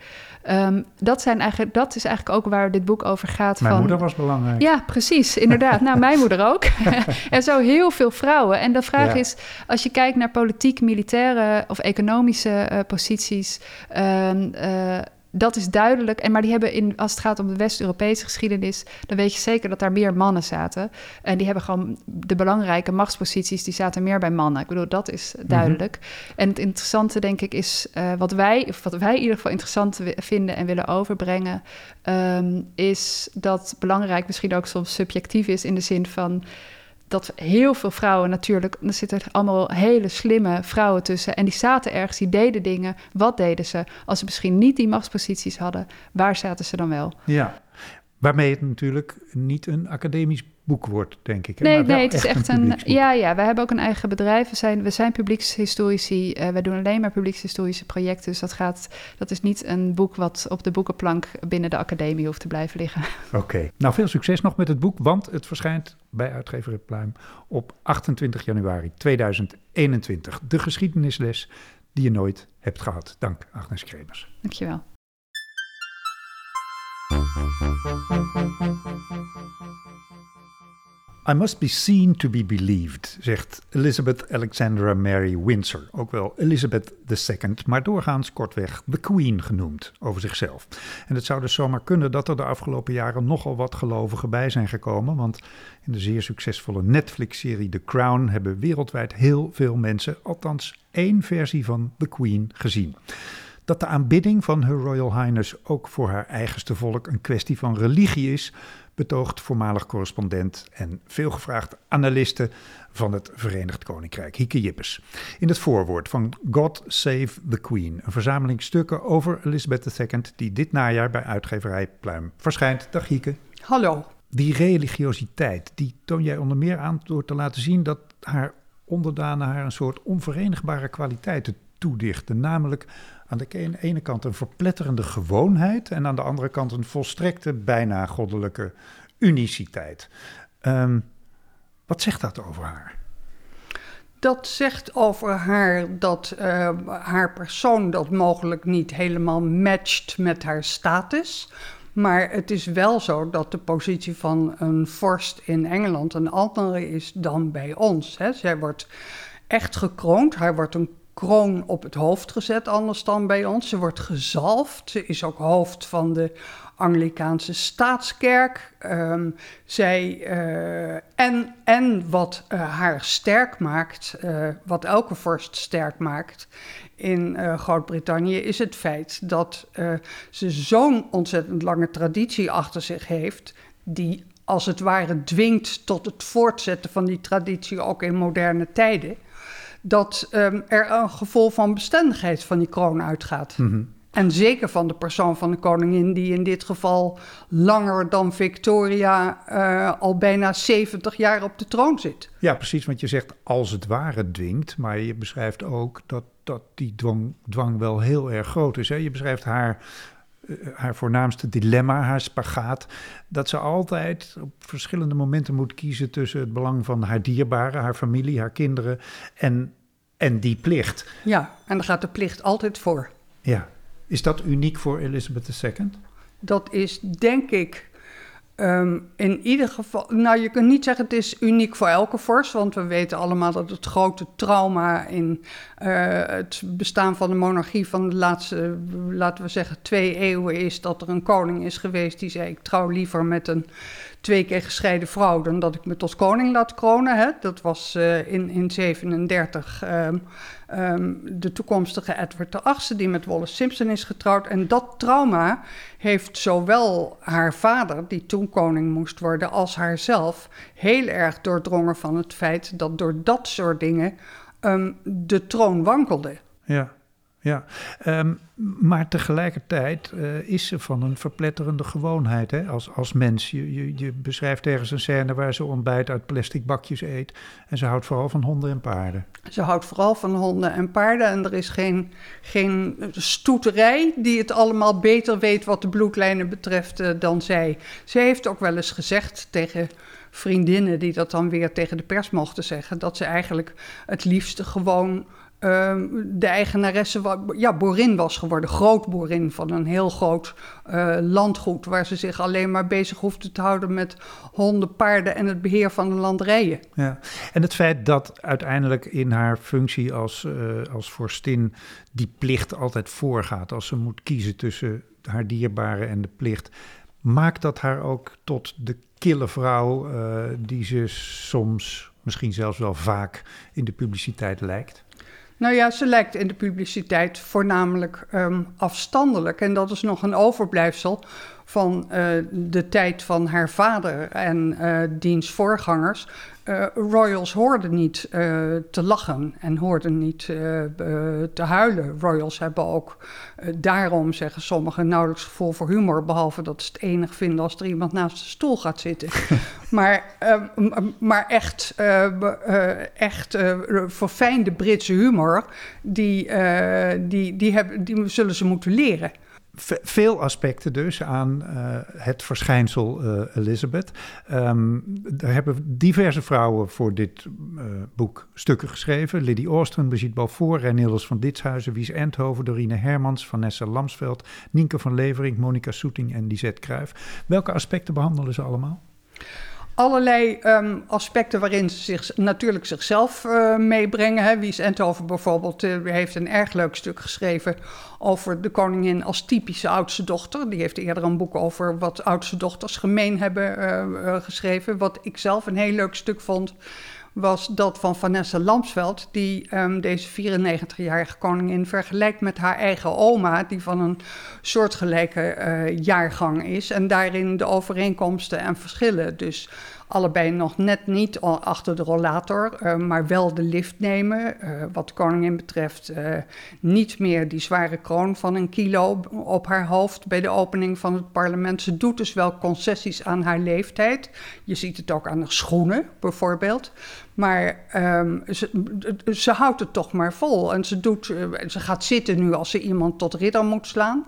Um, dat, zijn eigenlijk, dat is eigenlijk ook waar dit boek over gaat. Mijn van, moeder was belangrijk. Ja, precies, inderdaad. nou, mijn moeder ook. en zo heel veel vrouwen. En de vraag is, als je kijkt naar politiek, militaire of economische uh, posities... Um, uh, dat is duidelijk. En maar die hebben in, als het gaat om de West-Europese geschiedenis, dan weet je zeker dat daar meer mannen zaten. En die hebben gewoon de belangrijke machtsposities, die zaten meer bij mannen. Ik bedoel, dat is mhm. duidelijk. En het interessante, denk ik, is uh, wat wij, of wat wij in ieder geval interessant vinden en willen overbrengen, um, is dat belangrijk misschien ook soms subjectief is in de zin van dat heel veel vrouwen natuurlijk, er zitten allemaal hele slimme vrouwen tussen. En die zaten ergens, die deden dingen. Wat deden ze? Als ze misschien niet die machtsposities hadden, waar zaten ze dan wel? Ja, waarmee het natuurlijk niet een academisch boek wordt, denk ik. Nee, nee, het is echt een. ja, ja, we hebben ook een eigen bedrijf. We zijn, we zijn publiekshistorici. Uh, we doen alleen maar publiekshistorische projecten. Dus dat, gaat, dat is niet een boek wat op de boekenplank binnen de academie hoeft te blijven liggen. Oké, nou veel succes nog met het boek, want het verschijnt bij uitgever Pluim op 28 januari 2021. De geschiedenisles die je nooit hebt gehad. Dank, Agnes Kremers. Dankjewel. I must be seen to be believed, zegt Elizabeth Alexandra Mary Windsor, ook wel Elizabeth II, maar doorgaans kortweg The Queen genoemd over zichzelf. En het zou dus zomaar kunnen dat er de afgelopen jaren nogal wat gelovigen bij zijn gekomen, want in de zeer succesvolle Netflix-serie The Crown hebben wereldwijd heel veel mensen althans één versie van The Queen gezien. Dat de aanbidding van Her Royal Highness ook voor haar eigenste volk een kwestie van religie is, betoogt voormalig correspondent en veelgevraagd analiste van het Verenigd Koninkrijk, Hieke Jippes. In het voorwoord van God Save the Queen, een verzameling stukken over Elizabeth II die dit najaar bij uitgeverij Pluim verschijnt. Dag Hieke. Hallo. Die religiositeit, die toon jij onder meer aan door te laten zien dat haar onderdanen haar een soort onverenigbare kwaliteiten toedichten, namelijk aan de ene kant een verpletterende gewoonheid en aan de andere kant een volstrekte, bijna goddelijke uniciteit. Um, wat zegt dat over haar? Dat zegt over haar dat uh, haar persoon dat mogelijk niet helemaal matcht met haar status. Maar het is wel zo dat de positie van een vorst in Engeland een andere is dan bij ons. Hè. Zij wordt echt gekroond. Hij wordt een kroon op het hoofd gezet, anders dan bij ons. Ze wordt gezalfd. Ze is ook hoofd van de Anglikaanse staatskerk. Um, zij, uh, en, en wat uh, haar sterk maakt, uh, wat elke vorst sterk maakt in Groot-Brittannië, is het feit dat ze zo'n ontzettend lange traditie achter zich heeft, die als het ware dwingt tot het voortzetten van die traditie ook in moderne tijden dat um, er een gevoel van bestendigheid van die kroon uitgaat. Mm -hmm. En zeker van de persoon van de koningin, die in dit geval langer dan Victoria uh, al bijna 70 jaar op de troon zit. Ja, precies, want je zegt als het ware dwingt, maar je beschrijft ook dat, dat die dwang, dwang wel heel erg groot is. Hè? Je beschrijft haar haar voornaamste dilemma, haar spagaat. Dat ze altijd op verschillende momenten moet kiezen tussen het belang van haar dierbaren, haar familie, haar kinderen en, en die plicht. Ja, en daar gaat de plicht altijd voor. Ja. Is dat uniek voor Elizabeth II? Dat is denk ik Um, in ieder geval, nou je kunt niet zeggen het is uniek voor elke vorst, want we weten allemaal dat het grote trauma in uh, het bestaan van de monarchie van de laatste, laten we zeggen, twee eeuwen is dat er een koning is geweest die zei: Ik trouw liever met een twee keer gescheiden vrouw dan dat ik me tot koning laat kronen. Hè? Dat was uh, in 1937 um, um, de toekomstige Edward VIII, die met Wallace Simpson is getrouwd. En dat trauma heeft zowel haar vader, die toen koning moest worden, als haarzelf heel erg doordrongen van het feit dat door dat soort dingen um, de troon wankelde. Ja ja. Um, maar tegelijkertijd uh, is ze van een verpletterende gewoonheid hè? Als, als mens. Je, je, beschrijft ergens een scène waar ze ontbijt uit plastic bakjes eet. En ze houdt vooral van honden en paarden. Ze houdt vooral van honden en paarden. En er is geen, geen stoeterij die het allemaal beter weet wat de bloedlijnen betreft uh, dan zij. Ze heeft ook wel eens gezegd tegen vriendinnen die dat dan weer tegen de pers mochten zeggen... dat ze eigenlijk het liefste gewoon Ehm, de eigenaresse ja, boerin was geworden, grootboerin van een heel groot uh, landgoed, waar ze zich alleen maar bezig hoefde te houden met honden, paarden en het beheer van de landerijen. Ja. En het feit dat uiteindelijk in haar functie als, uh, als vorstin die plicht altijd voorgaat, als ze moet kiezen tussen haar dierbare en de plicht, maakt dat haar ook tot de kille vrouw uh, die ze soms, misschien zelfs wel vaak in de publiciteit lijkt? Nou ja, ze lijkt in de publiciteit voornamelijk um, afstandelijk. En dat is nog een overblijfsel van uh, de tijd van haar vader en uh, diens voorgangers. Uh, royals hoorden niet te lachen en hoorden niet te huilen. Royals hebben ook daarom, zeggen sommigen, nauwelijks gevoel voor humor. Behalve dat ze het enig vinden als er iemand naast de stoel gaat zitten. maar, maar echt, echt verfijnde Britse humor, die, die, die, hebben, die zullen ze moeten leren veel aspecten dus aan uh, het verschijnsel uh, Elizabeth. Um, er hebben diverse vrouwen voor dit uh, boek stukken geschreven. Lydie Austin, Brigitte Balfour, Reinildes van Ditshuizen, Wies Endhoven, Dorine Hermans, Vanessa Lamsveld, Nienke van Levering, Monica Soeting en Lisette Kruijf. Welke aspecten behandelen ze allemaal? Allerlei um, aspecten waarin ze zich, natuurlijk zichzelf uh, meebrengen. Hè. Wies Enthoven bijvoorbeeld uh, heeft een erg leuk stuk geschreven over de koningin als typische oudste dochter. Die heeft eerder een boek over wat oudste dochters gemeen hebben uh, geschreven. Wat ik zelf een heel leuk stuk vond was dat van Vanessa Lamsveld, die um, deze 94-jarige koningin vergelijkt met haar eigen oma, die van een soortgelijke uh, jaargang is. En daarin de overeenkomsten en verschillen. Dus allebei nog net niet achter de rollator, uh, maar wel de lift nemen. Uh, wat de koningin betreft niet meer die zware kroon van een kilo op haar hoofd bij de opening van het parlement. Ze doet dus wel concessies aan haar leeftijd. Je ziet het ook aan de schoenen bijvoorbeeld. Maar um, ze, ze, houdt het toch maar vol. En ze, doet, ze gaat zitten nu als ze iemand tot ridder moet slaan.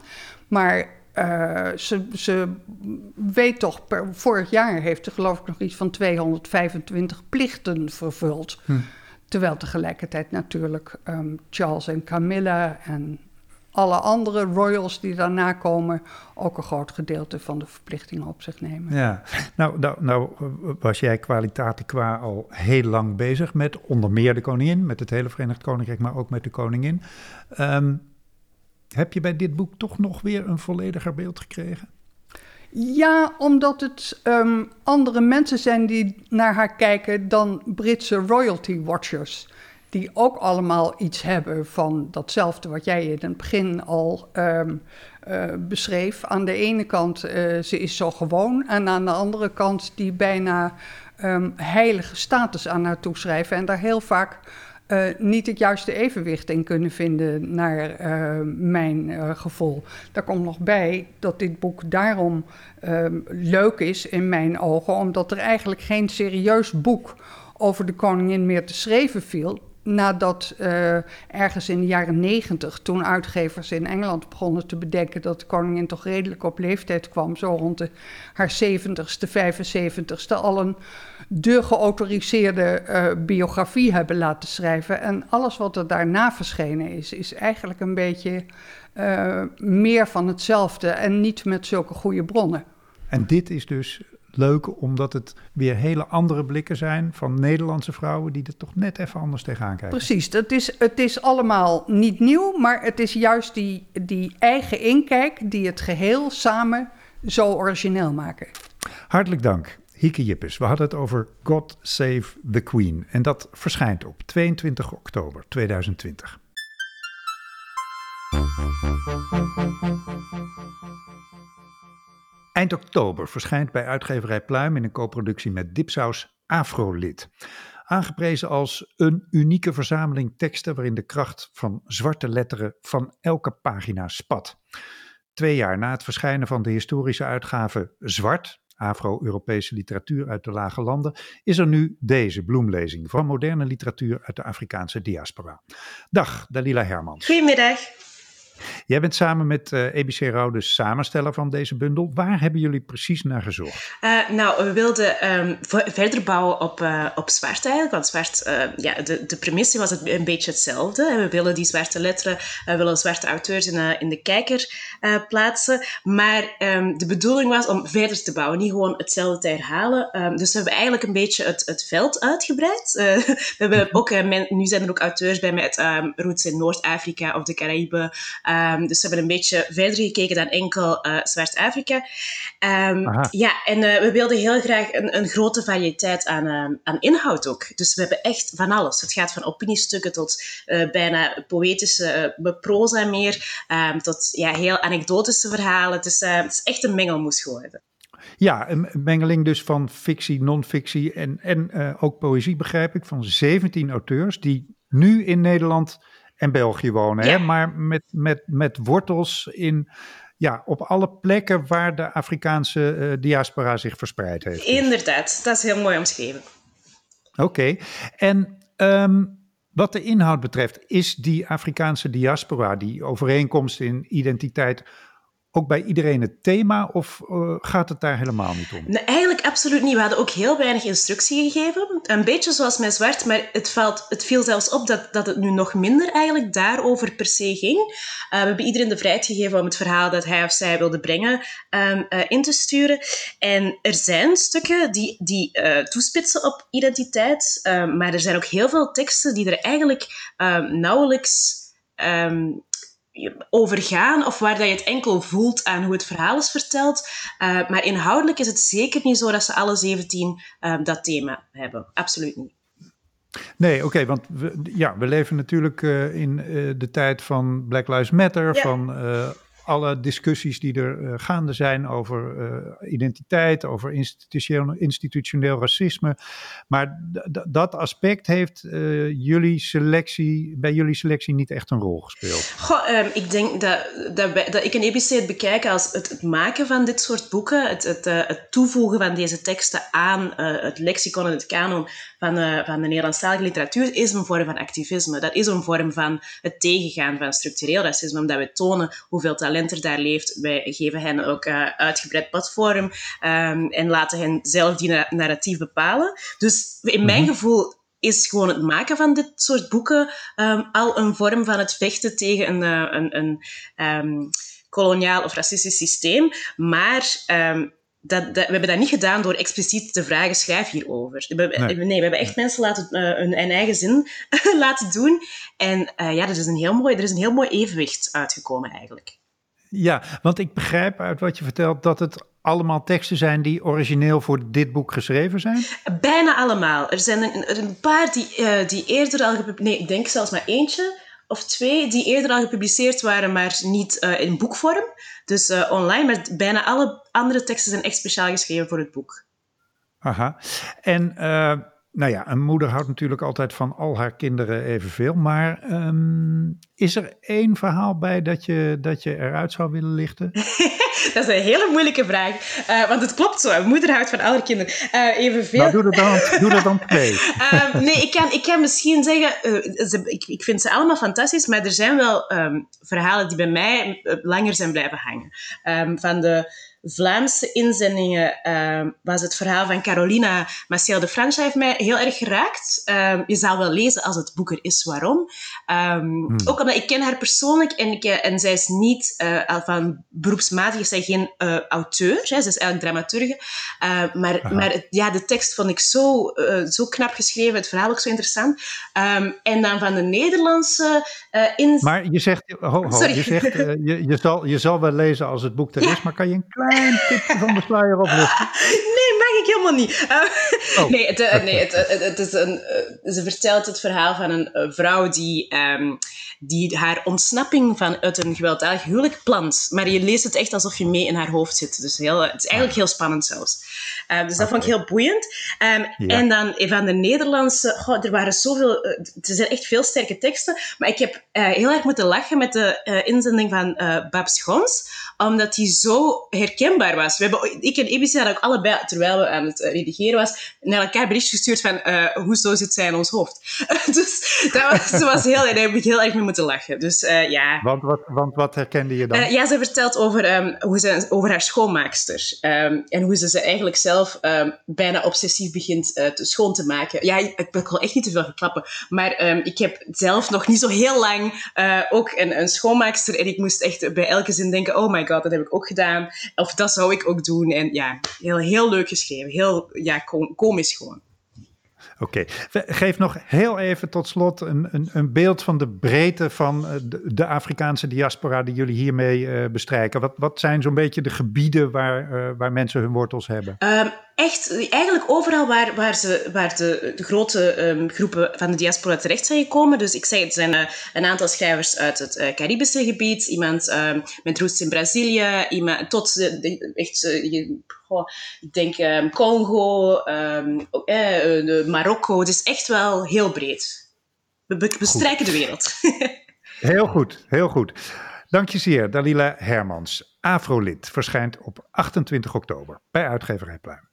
Maar uh, ze, ze, weet toch, per, vorig jaar heeft ze geloof ik nog iets van 225 plichten vervuld. Hm. Terwijl tegelijkertijd natuurlijk um, Charles en Camilla en alle andere royals die daarna komen ook een groot gedeelte van de verplichtingen op zich nemen. Ja, nou, nou, nou was jij kwalitaten qua al heel lang bezig met onder meer de koningin, met het hele Verenigd Koninkrijk, maar ook met de koningin. Um, heb je bij dit boek toch nog weer een vollediger beeld gekregen? Ja, omdat het um, andere mensen zijn die naar haar kijken dan Britse royalty watchers. Die ook allemaal iets hebben van datzelfde wat jij in het begin al um, uh, beschreef. Aan de ene kant, uh, ze is zo gewoon. En aan de andere kant die bijna um, heilige status aan haar toeschrijven. En daar heel vaak uh, niet het juiste evenwicht in kunnen vinden, naar uh, mijn gevoel. Daar komt nog bij dat dit boek daarom ehm, leuk is in mijn ogen, omdat er eigenlijk geen serieus boek over de koningin meer te schrijven viel nadat uh, ergens in de jaren negentig, toen uitgevers in Engeland begonnen te bedenken dat de koningin toch redelijk op leeftijd kwam, zo rond de, haar 70ste, 75ste, al een de geautoriseerde uh, biografie hebben laten schrijven. En alles wat er daarna verschenen is, is eigenlijk een beetje uh, meer van hetzelfde en niet met zulke goede bronnen. En dit is dus leuk omdat het weer hele andere blikken zijn van Nederlandse vrouwen die er toch net even anders tegenaan kijken. Precies, het is, het is allemaal niet nieuw, maar het is juist die, die eigen inkijk die het geheel samen zo origineel maken. Hartelijk dank. Hieke Jippes, we hadden het over God Save the Queen. En dat verschijnt op 22 oktober 2020. Eind oktober verschijnt bij uitgeverij Pluim in een co-productie met Dipsaus Afrolid. Aangeprezen als een unieke verzameling teksten waarin de kracht van zwarte letteren van elke pagina spat. Twee jaar na het verschijnen van de historische uitgave Zwart, Afro-Europese literatuur uit de lage landen, is er nu deze bloemlezing van moderne literatuur uit de Afrikaanse diaspora. Dag, Dalila Hermans. Goedemiddag. Jij bent samen met uh, eh, EBC Rauw de samensteller van deze bundel. Waar hebben jullie precies naar gezocht? Uh, nou, we wilden um, verder bouwen op, uh, op zwart eigenlijk. Want zwart, ja, de, de premisse was het een beetje hetzelfde. We willen die zwarte letteren, we willen zwarte auteurs in, in de kijker plaatsen. Maar um, de bedoeling was om verder te bouwen, niet gewoon hetzelfde te herhalen. Um, dus we hebben eigenlijk een beetje het, het veld uitgebreid. we hebben ook, nu zijn er ook auteurs bij met roots in Noord-Afrika of de Caraïben. Um, dus we hebben een beetje verder gekeken dan enkel uh, Zwart-Afrika. Um, ja, en uh, we wilden heel graag een, een grote variëteit aan, uh, aan inhoud ook. Dus we hebben echt van alles. Het gaat van opiniestukken tot uh, bijna poëtische proza meer, um, tot ja, heel anekdotische verhalen. Het is, het is echt een mengelmoes geworden. Ja, een mengeling dus van fictie, non-fictie en, en ook poëzie, begrijp ik, van 17 auteurs die nu in Nederland en België wonen. Hè? Maar met, met, met wortels in, ja, op alle plekken waar de Afrikaanse uh, diaspora zich verspreid heeft. Inderdaad, dat is heel mooi omschreven. Oké, en ehm, wat de inhoud betreft, is die Afrikaanse diaspora, die overeenkomst in identiteit, ook bij iedereen het thema of uh, gaat het daar helemaal niet om? Absoluut niet. We hadden ook heel weinig instructie gegeven. Een beetje zoals met Zwart, maar het, valt, het viel zelfs op dat, dat het nu nog minder eigenlijk daarover per se ging. Uh, we hebben iedereen de vrijheid gegeven om het verhaal dat hij of zij wilde brengen um, uh, in te sturen. En er zijn stukken die, die toespitsen op identiteit, um, maar er zijn ook heel veel teksten die er eigenlijk um, nauwelijks overgaan of waar dat je het enkel voelt aan hoe het verhaal is verteld. Uh, maar inhoudelijk is het zeker niet zo dat ze alle 17 uh, eh, dat thema hebben. Absoluut niet. Nee, oké, want we, ja, we leven natuurlijk uh, in de tijd van Black Lives Matter, ja. van alle discussies die er uh, gaande zijn over uh, identiteit, over institutioneel, racisme. Maar dat aspect heeft uh, jullie selectie, bij jullie selectie niet echt een rol gespeeld. Goh, um, ik denk dat, dat, dat ik een EBC het bekijk als het, het, maken van dit soort boeken, het, het, het toevoegen van deze teksten aan het lexicon en het kanon van, van de Nederlandstalige literatuur, is een vorm van activisme. Dat is een vorm van het tegengaan van structureel racisme, omdat we tonen hoeveel talent er daar leeft. Wij geven hen ook uh, uitgebreid platform um, en laten hen zelf die narratief bepalen. Dus in mijn mhm. gevoel is gewoon het maken van dit soort boeken um, al een vorm van het vechten tegen een, uh, een, een um, koloniaal of racistisch systeem. Maar dat, dat, we hebben dat niet gedaan door expliciet te vragen, schrijf hierover. We, nee. nee, we hebben echt mensen laten, uh, hun, eigen zin laten doen. En uh, ja, er is, een heel mooi, er is een heel mooi evenwicht uitgekomen eigenlijk. Ja, want ik begrijp uit wat je vertelt dat het allemaal teksten zijn die origineel voor dit boek geschreven zijn? Bijna allemaal. Er zijn een, een paar die, uh, die eerder al gepubliceerd... Nee, ik denk zelfs maar eentje of twee die eerder al gepubliceerd waren, maar niet uh, in boekvorm. Dus uh, online. Maar bijna alle andere teksten zijn echt speciaal geschreven voor het boek. Aha. En nou ja, een moeder houdt natuurlijk altijd van al haar kinderen evenveel. Maar um, is er één verhaal bij dat je, dat je eruit zou willen lichten? dat is een hele moeilijke vraag. Uh, want het klopt zo, een moeder houdt van al haar kinderen uh, evenveel. Nou, doe dat dan, doe dat dan twee. uh, nee, ik kan, ik kan misschien zeggen, eh, ze, ik, ik vind ze allemaal fantastisch. Maar er zijn wel um, verhalen die bij mij langer zijn blijven hangen. Um, van de Vlaamse inzendingen uh, was het verhaal van Carolina Maciel de Francia heeft mij heel erg geraakt. Uh, je zal wel lezen als het boek er is waarom. Um, hmm. Ook omdat ik ken haar persoonlijk en, ik, en zij is niet uh, van beroepsmatig, is zij geen uh, auteur. Hè, ze is eigenlijk dramaturge. Maar maar het, ja, de tekst vond ik zo, zo knap geschreven, het verhaal ook zo interessant. Um, en dan van de Nederlandse in... Maar je zegt, ho, ho, je, zegt je, je, zal, je zal wel lezen als het boek er is, maar kan je een klein klein tipje van de sluier? Nee, mag ik helemaal niet. Uh, oh. Nee, het, uh, nee het, het, het, is een, uh, ze vertelt het verhaal van een vrouw die, um, die haar ontsnapping van uit een gewelddadig huwelijk plant. Maar je leest het echt alsof je mee in haar hoofd zit. Dus heel, het is eigenlijk heel spannend zelfs. dus dat vond ik heel boeiend. Um, ja. En dan van de Nederlandse... Goh, er waren zoveel... er zijn echt veel sterke teksten. Maar ik heb heel erg moeten lachen met de inzending van Babs Schons omdat die zo herkenbaar was. We hebben, ik en Ibis hadden ook allebei, terwijl we aan het redigeren was, naar elkaar bericht gestuurd van uh, hoezo zit zij in ons hoofd? dus dat was, was heel, daar heb ik heel erg mee moeten lachen. Dus uh, ja. Want wat, want wat herkende je dan? Uh, ja, ze vertelt over, um, hoe ze, over haar schoonmaakster. Um, en hoe ze ze eigenlijk zelf um, bijna obsessief begint te schoon te maken. Ja, ik, ik wil echt niet te veel verklappen. Maar ik heb zelf nog niet zo heel lang ook een, een schoonmaakster. En ik moest echt bij elke zin denken, oh my god, dat heb ik ook gedaan. Of dat zou ik ook doen. En ja, heel, heel leuk geschreven. Heel ja, komisch gewoon. Oké, geef nog heel even tot slot een, een, een, beeld van de breedte van eh, de, de Afrikaanse diaspora die jullie hiermee uh, bestrijken. Wat, wat zijn zo'n beetje de gebieden waar, uh, waar mensen hun wortels hebben? Um, echt, eigenlijk overal waar, waar, ze, waar de, de grote um, groepen van de diaspora terecht zijn gekomen. Dus ik zeg, het zijn uh, een aantal schrijvers uit het uh, Caribische gebied, iemand um, met roots in Brazilië, iemand, tot de, de echt, uh, goh, ik denk um, Congo, Marokko. Het is echt wel heel breed. We, we bestrijken de wereld. heel goed, heel goed. Dank je zeer, Dalila Hermans. Afrolid verschijnt op 28 oktober bij uitgeverij Pluim.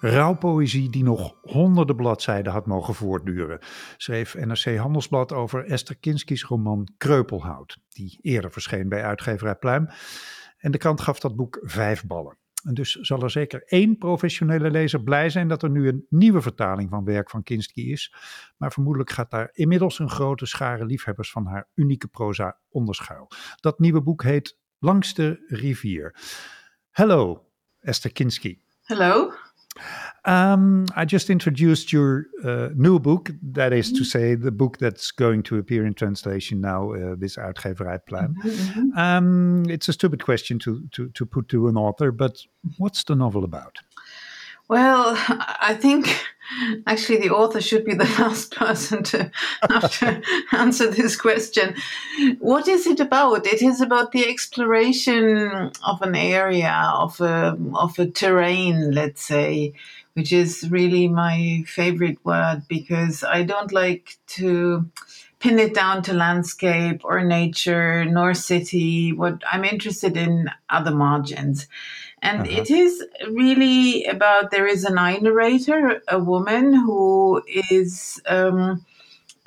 Rouwpoëzie die nog honderden bladzijden had mogen voortduren, schreef NRC Handelsblad over Esther Kinski's roman Kreupelhout, die eerder verscheen bij uitgeverij Pluim. En de krant gaf dat boek vijf ballen. En dus zal er zeker één professionele lezer blij zijn dat er nu een nieuwe vertaling van werk van Kinski is. Maar vermoedelijk gaat daar inmiddels een grote schare liefhebbers van haar unieke proza onderschuil. Dat nieuwe boek heet Langs de rivier. Hello, Esther Kinski. Hello. Um, I just introduced your uh, new book. That is to say, the book that's going to appear in translation now uh, with Uitgeverij Pluim. Mm-hmm. Um, it's a stupid question to, to, to put to an author, but what's the novel about? Well, I think actually the author should be the last person to have to answer this question. What is it about? It is about the exploration of an area of a of a terrain, let's say, which is really my favorite word because I don't like to pin it down to landscape or nature nor city. What I'm interested in other margins. And uh-huh. it is really about there is an eye narrator, a woman who is um,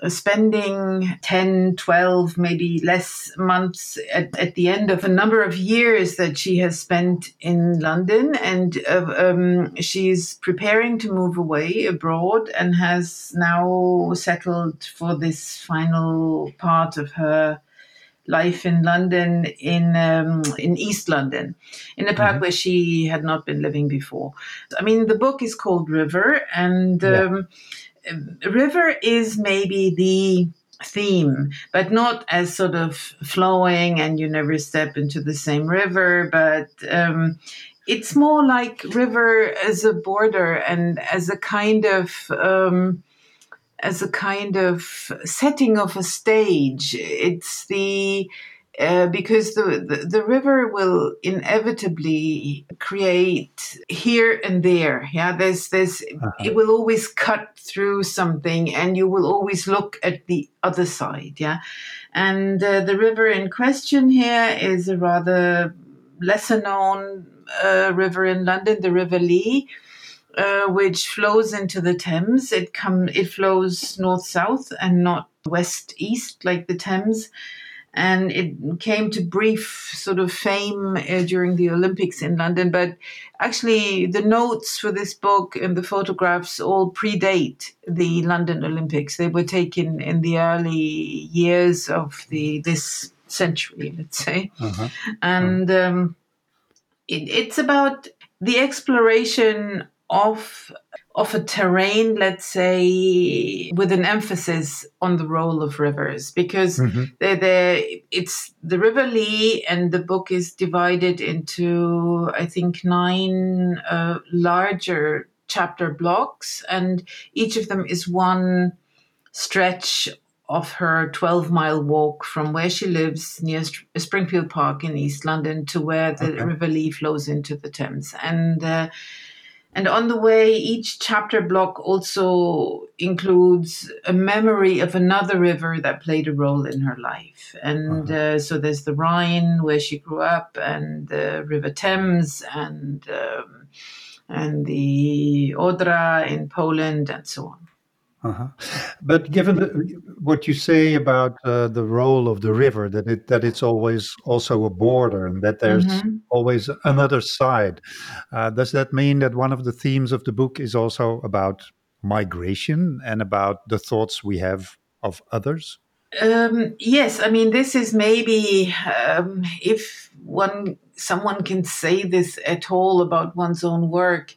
spending 10, 12, maybe less months at, at the end of a number of years that she has spent in London. And uh, um, she's preparing to move away abroad and has now settled for this final part of her life in London, in um, in East London, in a park mm-hmm. where she had not been living before. I mean, the book is called River, and um, yeah. River is maybe the theme, but not as sort of flowing and you never step into the same river, but um, it's more like river as a border and as a kind of um, as a kind of setting of a stage. It's the uh, because the, the, the, river will inevitably create here and there. Yeah, there's there's uh-huh. it will always cut through something, and you will always look at the other side. Yeah, and uh, the river in question here is a rather lesser known uh, river in London, the River Lee uh, which flows into the Thames. It come it flows north south and not west east like the Thames. And it came to brief sort of fame uh, during the Olympics in London. But actually, the notes for this book and the photographs all predate the London Olympics. They were taken in the early years of the this century, let's say. Uh-huh. And um, it, it's about the exploration of of a terrain, let's say, with an emphasis on the role of rivers, because mm-hmm. they're, they're, it's the River Lee, and the book is divided into, I think, nine uh, larger chapter blocks, and each of them is one stretch of her 12 mile walk from where she lives near Springfield Park in East London to where the okay. River Lee flows into the Thames. And uh, And on the way, each chapter block also includes a memory of another river that played a role in her life. And uh-huh. uh, so there's the Rhine, where she grew up, and the River Thames, and um, and the Odra in Poland, and so on. Uh-huh. But given the, what you say about uh, the role of the river, that it that it's always also a border, and that there's mm-hmm. always another side, uh, does that mean that one of the themes of the book is also about migration and about the thoughts we have of others? Um, yes, I mean this is maybe um, if one someone can say this at all about one's own work.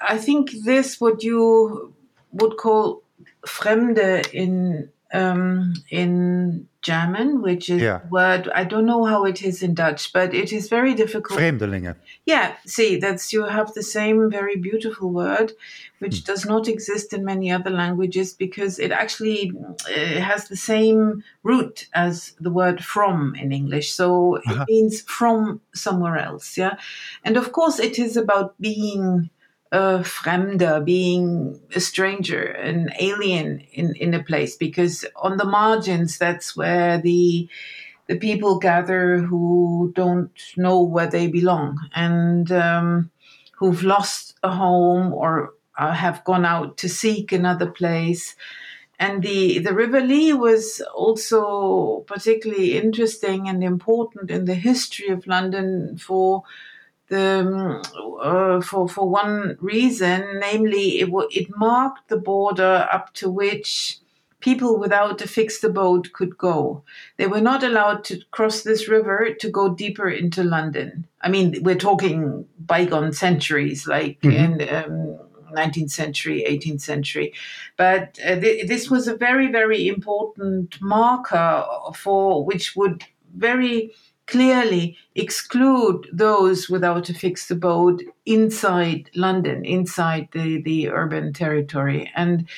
I think this what you would call Fremde in um, in German, which is yeah. word I don't know how it is in Dutch, but it is very difficult. Vreemdelingen. Yeah, see, that's you have the same very beautiful word, which hmm. does not exist in many other languages because it actually uh, has the same root as the word from in English. So uh-huh. it means from somewhere else. Yeah, and of course it is about being a fremde, being a stranger, an alien in, in a place, because on the margins, that's where the the people gather who don't know where they belong and um, who've lost a home or uh, have gone out to seek another place. And the, the River Lee was also particularly interesting and important in the history of London for the, uh, for for one reason, namely, it it marked the border up to which people without a fixed abode could go. They were not allowed to cross this river to go deeper into London. I mean, we're talking bygone centuries, like mm-hmm. in. Um, 19th century, 18th century. But uh, th- this was a very, very important marker for which would very clearly exclude those without a fixed abode inside London, inside the, the urban territory. And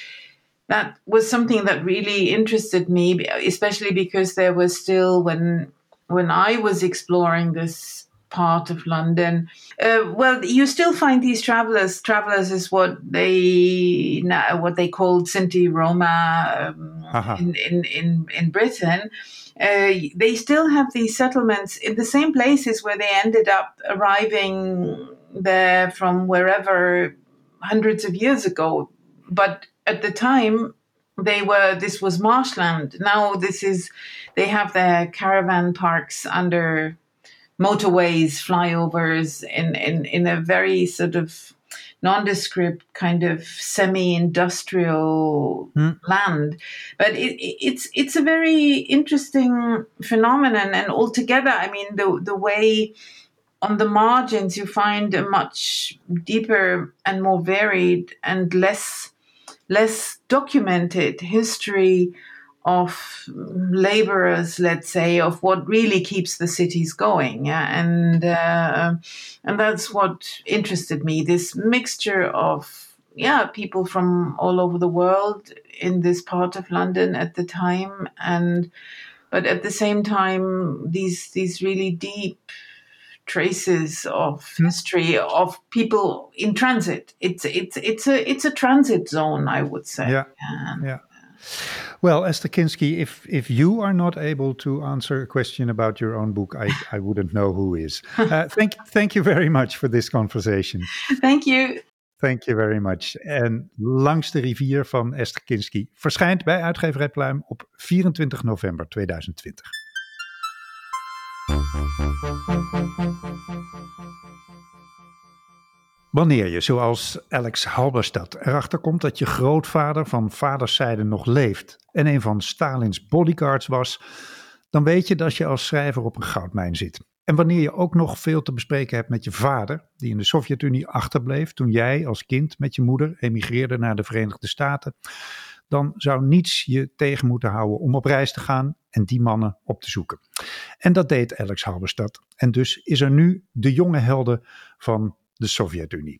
that was something that really interested me, especially because there was still when when I was exploring this part of London. Uh, well, you still find these travelers. Travelers is what they what they called Sinti Roma um, uh-huh. in, in, in in Britain uh, they still have these settlements in the same places where they ended up arriving there from wherever hundreds of years ago. But at the time, they were this was marshland. Now this is they have their caravan parks under motorways, flyovers in in in a very sort of nondescript kind of semi-industrial mm. land but it, it's it's a very interesting phenomenon and altogether i mean the the way on the margins you find a much deeper and more varied and less less documented history of laborers, let's say, of what really keeps the cities going. Yeah? And uh, and that's what interested me. This mixture of yeah, people from all over the world in this part of London at the time, and but at the same time, these these really deep traces of hmm. history of people in transit. It's it's it's a it's a transit zone, I would say. Yeah, yeah. Well, Esther Kinsky, if if you are not able to answer a question about your own book, I, I wouldn't know who is. Uh, thank thank you very much for this conversation. Thank you. Thank you very much. En Langs de rivier van Esther Kinsky verschijnt bij uitgeverij Pluim op 24 november 2020. Wanneer je, zoals Alex Halberstad, erachter komt dat je grootvader van vaderszijde nog leeft en een van Stalins bodyguards was, dan weet je dat je als schrijver op een goudmijn zit. En wanneer je ook nog veel te bespreken hebt met je vader, die in de Sovjet-Unie achterbleef toen jij als kind met je moeder emigreerde naar de Verenigde Staten, dan zou niets je tegen moeten houden om op reis te gaan en die mannen op te zoeken. En dat deed Alex Halberstad. En dus is er nu de jonge helden van the Soviet Union.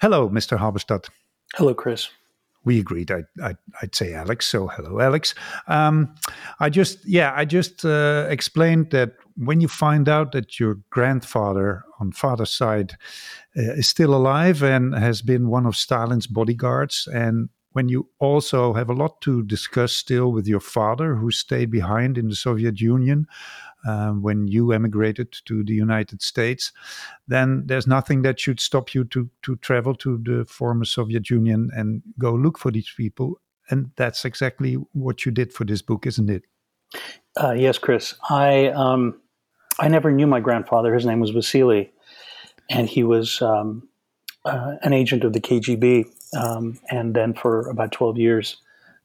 Hello, Mr. Halberstadt. Hello, Chris. We agreed. I, I, would say Alex. So hello, Alex. Um, I just, yeah, I just uh, explained that when you find out that your grandfather on father's side uh, is still alive and has been one of Stalin's bodyguards, and when you also have a lot to discuss still with your father, who stayed behind in the Soviet Union um, when you emigrated to the United States, then there's nothing that should stop you to to travel to the former Soviet Union and go look for these people. And that's exactly what you did for this book, isn't it? Uh, yes, Chris. I um, I never knew my grandfather. His name was Vasily, and he was um, uh, an agent of the KGB, um, and then for about twelve years,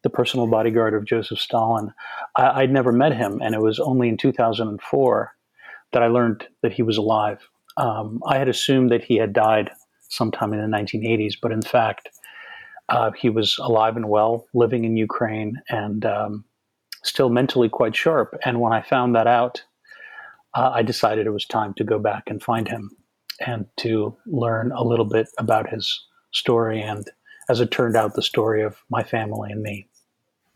the personal bodyguard of Joseph Stalin. I, would never met him, and it was only in 2004 that I learned that he was alive. Um, I had assumed that he had died sometime in the 1980s, but in fact, uh, he was alive and well, living in Ukraine, and um, still mentally quite sharp. And when I found that out, uh, I decided it was time to go back and find him and to learn a little bit about his story and, as it turned out, the story of my family and me.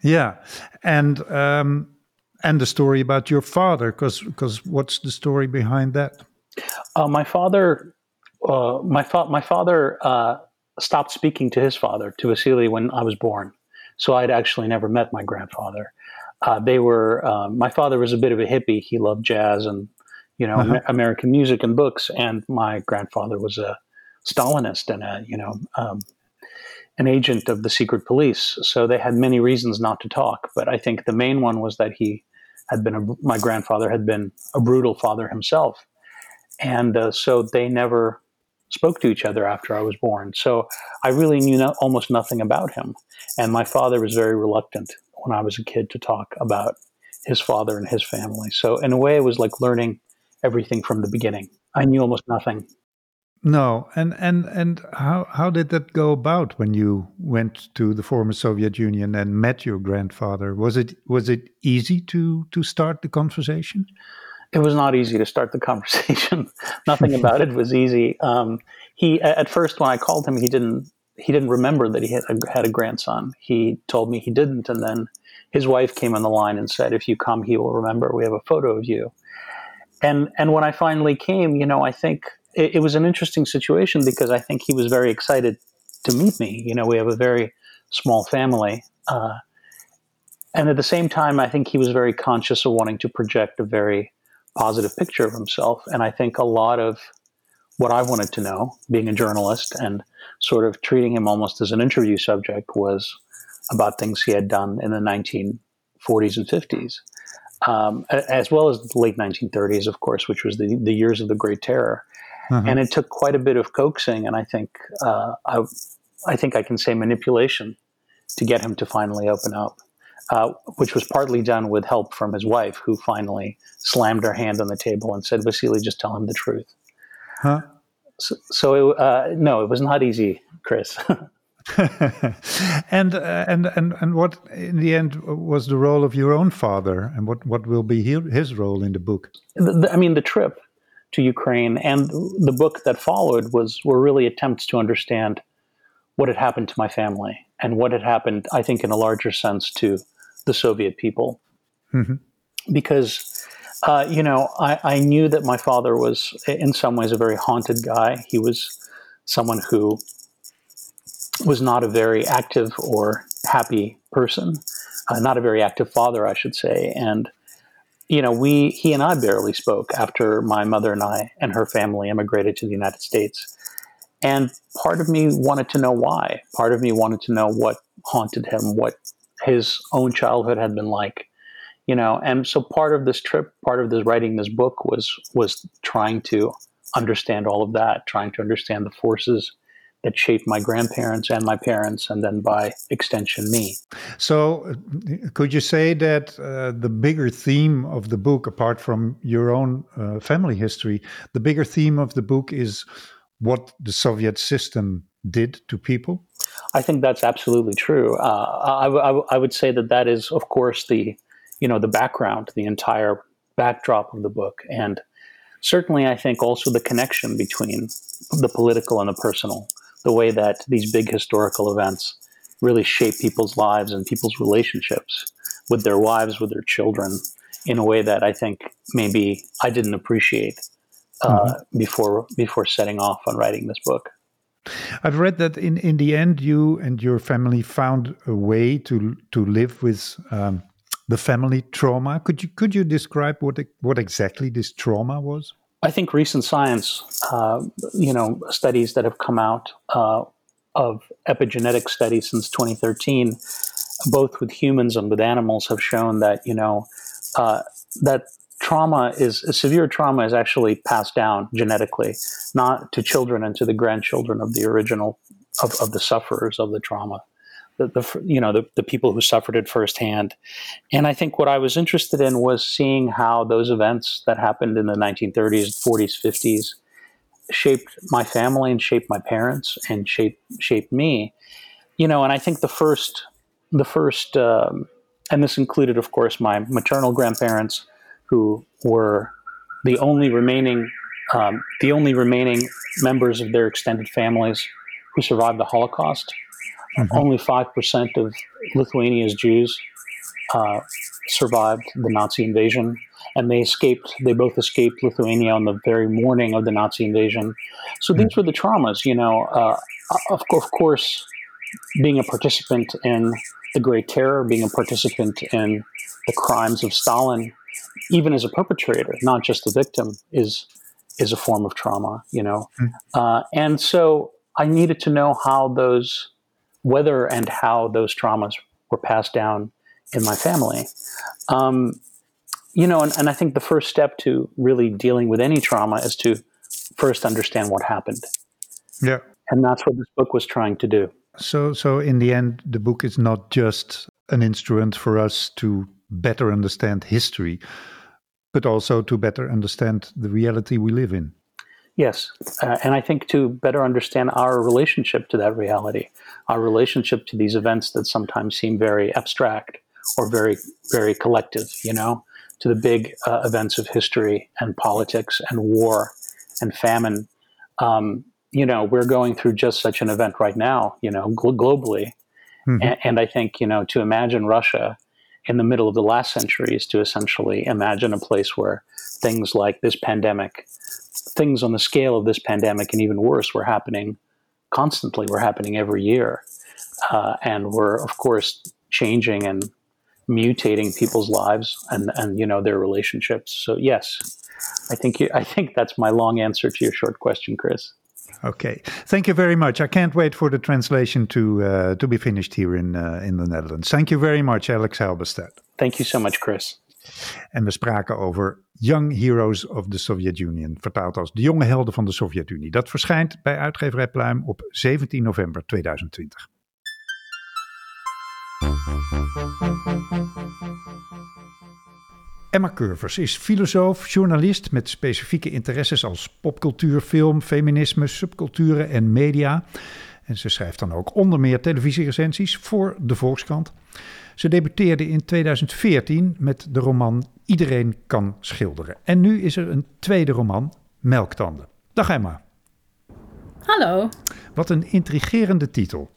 Yeah, and um, and the story about your father, because because what's the story behind that? Uh, my father, uh, my fa- my father uh, stopped speaking to his father, to Vasily, when I was born. So I'd actually never met my grandfather. Uh, they were. Um, my father was a bit of a hippie. He loved jazz and you know uh-huh. American music and books. And my grandfather was a Stalinist and a you know um, an agent of the secret police. So they had many reasons not to talk. But I think the main one was that he had been a, my grandfather had been a brutal father himself, and uh, so they never spoke to each other after I was born. So I really knew no, almost nothing about him, and my father was very reluctant when I was a kid to talk about his father and his family. So in a way, it was like learning everything from the beginning. I knew almost nothing. No, and and and how how did that go about when you went to the former Soviet Union and met your grandfather? Was it was it easy to to start the conversation? It was not easy to start the conversation. Nothing about it was easy. Um, he at first when I called him, he didn't he didn't remember that he had a, had a grandson. He told me he didn't, and then his wife came on the line and said, "If you come, he will remember. We have a photo of you." And and when I finally came, you know, I think it, it, was an interesting situation because I think he was very excited to meet me. You know, we have a very small family. Uh, and at the same time, I think he was very conscious of wanting to project a very positive picture of himself. And I think a lot of what I wanted to know, being a journalist and sort of treating him almost as an interview subject, was about things he had done in the 1940s and 50s, um, as well as the late 1930s, of course, which was the, the years of the Great Terror. Mm-hmm. And it took quite a bit of coaxing, and I think uh, I, I think I can say manipulation to get him to finally open up. Uh, which was partly done with help from his wife, who finally slammed her hand on the table and said, "Vasily, just tell him the truth." Huh? So, so it, uh, no, it was not easy, Chris. and uh, and and and what in the end was the role of your own father, and what what will be his role in the book? The, the, I mean, the trip to Ukraine and the book that followed was were really attempts to understand what had happened to my family and what had happened, I think, in a larger sense, to the Soviet people. Mm-hmm. Because, uh, you know, I, I, knew that my father was, in some ways, a very haunted guy. He was someone who was not a very active or happy person, uh, not a very active father, I should say. And you know, we he and I barely spoke after my mother and I and her family immigrated to the United States. And part of me wanted to know why. Part of me wanted to know what haunted him, what his own childhood had been like. You know, and so part of this trip, part of this writing this book was was trying to understand all of that, trying to understand the forces that shaped my grandparents and my parents, and then by extension, me. So, could you say that uh, the bigger theme of the book, apart from your own uh, family history, the bigger theme of the book is what the Soviet system did to people? I think that's absolutely true. Uh, I, I would say that that is, of course, the you know the background, the entire backdrop of the book, and certainly I think also the connection between the political and the personal the way that these big historical events really shape people's lives and people's relationships with their wives, with their children, in a way that I think maybe I didn't appreciate uh, mm-hmm. before before setting off on writing this book. I've read that in, in the end, you and your family found a way to to live with um, the family trauma. Could you could you describe what what exactly this trauma was? I think recent science, uh, you know, studies that have come out uh, of epigenetic studies since 2013, both with humans and with animals, have shown that you know uh, that trauma is severe trauma is actually passed down genetically, not to children and to the grandchildren of the original of, of the sufferers of the trauma the, the you know the, the people who suffered it firsthand. And I think what I was interested in was seeing how those events that happened in the 1930s, 40s, 50s shaped my family and shaped my parents and shaped shaped me. You know, and I think the first the first um, and this included, of course, my maternal grandparents, who were the only remaining um, the only remaining members of their extended families who survived the Holocaust. Mm-hmm. Only 5% of Lithuania's Jews uh, survived the Nazi invasion, and they escaped. They both escaped Lithuania on the very morning of the Nazi invasion. So mm-hmm. these were the traumas, you know. Uh, of, of course, being a participant in the Great Terror, being a participant in the crimes of Stalin, even as a perpetrator, not just a victim, is is a form of trauma, you know. Mm-hmm. Uh, and so I needed to know how those whether and how those traumas were passed down in my family. Um, you know, and, and I think the first step to really dealing with any trauma is to first understand what happened. Yeah. And that's what this book was trying to do. So, so in the end, the book is not just an instrument for us to better understand history, but also to better understand the reality we live in. Yes. Uh, and I think to better understand our relationship to that reality, our relationship to these events that sometimes seem very abstract or very, very collective, you know, to the big uh, events of history and politics and war and famine. Um, you know, we're going through just such an event right now, you know, gl- globally. Mm-hmm. And, and I think, you know, to imagine Russia in the middle of the last century is to essentially imagine a place where things like this pandemic things on the scale of this pandemic and even worse were happening constantly, were happening every year. Uh, and were, of course, changing and mutating people's lives and, and you know their relationships. So yes, I think you, I think that's my long answer to your short question, Chris. Okay, thank you very much. I can't wait for the translation to uh, to be finished here in uh, in the Netherlands. Thank you very much, Alex Halberstadt. Thank you so much, Chris. En we spraken over Young Heroes of the Soviet Union, vertaald als De Jonge Helden van de Sovjet-Unie. Dat verschijnt bij uitgeverij Pluim op 17 november 2020. Emma Curvers is filosoof, journalist met specifieke interesses als popcultuur, film, feminisme, subculturen en media. En ze schrijft dan ook onder meer televisierecensies voor de Volkskrant. Ze debuteerde in 2014 met de roman Iedereen kan schilderen. En nu is er een tweede roman, Melktanden. Dag Emma. Hallo. Wat een intrigerende titel.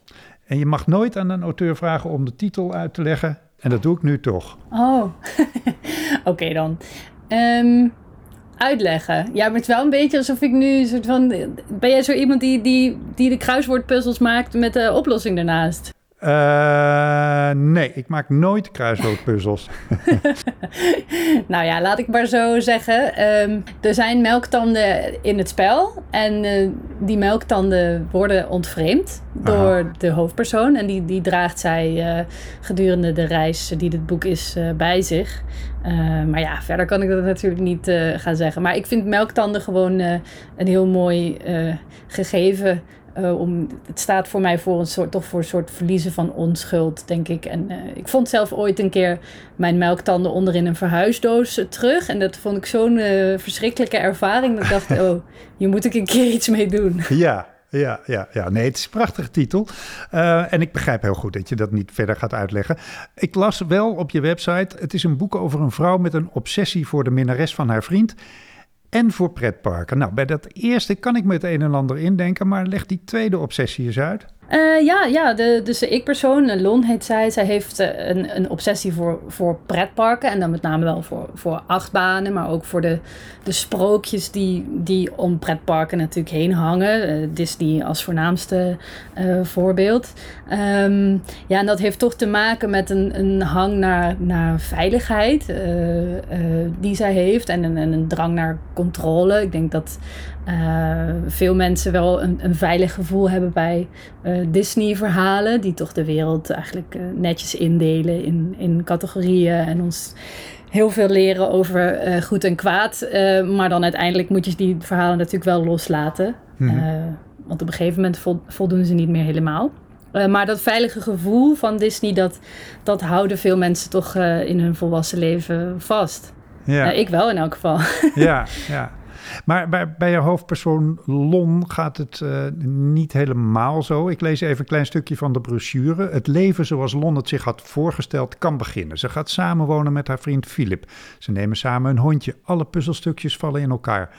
En je mag nooit aan een auteur vragen om de titel uit te leggen. En dat doe ik nu toch. Oh, oké dan. Um, uitleggen. Ja, maar het is wel een beetje alsof ik nu soort van... Ben jij zo iemand die, die, die de kruiswoordpuzzels maakt met de oplossing daarnaast? Uh, nee, ik maak nooit kruiswoordpuzzels. nou ja, laat ik maar zo zeggen. Um, er zijn melktanden in het spel. En uh, die melktanden worden ontvreemd door Aha. de hoofdpersoon. En die, die draagt zij uh, gedurende de reis die dit boek is bij zich. maar ja, verder kan ik dat natuurlijk niet gaan zeggen. Maar ik vind melktanden gewoon een heel mooi gegeven uh, om, het staat voor mij voor een soort, toch voor een soort verliezen van onschuld, denk ik. En uh, ik vond zelf ooit een keer mijn melktanden onderin een verhuisdoos terug. En dat vond ik zo'n uh, verschrikkelijke ervaring. Dat ik dacht, oh, hier moet ik een keer iets mee doen. Ja, ja, ja, ja. Nee, het is een prachtige titel. Uh, en ik begrijp heel goed dat je dat niet verder gaat uitleggen. Ik las wel op je website: het is een boek over een vrouw met een obsessie voor de minnares van haar vriend en voor pretparken. Nou, bij dat eerste kan ik me het een en ander indenken, maar leg die tweede obsessie eens uit. Uh, ja, ja de, dus de ik-persoon, Lon heet zij, zij heeft uh, een, een obsessie voor, voor pretparken. En dan met name wel voor, voor achtbanen, maar ook voor de, de sprookjes die, die om pretparken natuurlijk heen hangen. Uh, Disney als voornaamste voorbeeld. Um, ja, en dat heeft toch te maken met een, een hang naar, naar veiligheid die zij heeft. En een, en een drang naar controle. Ik denk dat veel mensen wel een, een veilig gevoel hebben bij uh, Disney-verhalen, die toch de wereld eigenlijk uh, netjes indelen in, in categorieën en ons heel veel leren over goed en kwaad. maar dan uiteindelijk moet je die verhalen natuurlijk wel loslaten. Mm. want op een gegeven moment voldoen ze niet meer helemaal. maar dat veilige gevoel van Disney, dat, dat houden veel mensen toch in hun volwassen leven vast. Ja. ik wel in elk geval. Ja, ja. Maar bij, bij je hoofdpersoon Lon gaat het uh, niet helemaal zo. Ik lees even een klein stukje van de brochure. Het leven zoals Lon het zich had voorgesteld kan beginnen. Ze gaat samenwonen met haar vriend Philip. Ze nemen samen een hondje. Alle puzzelstukjes vallen in elkaar.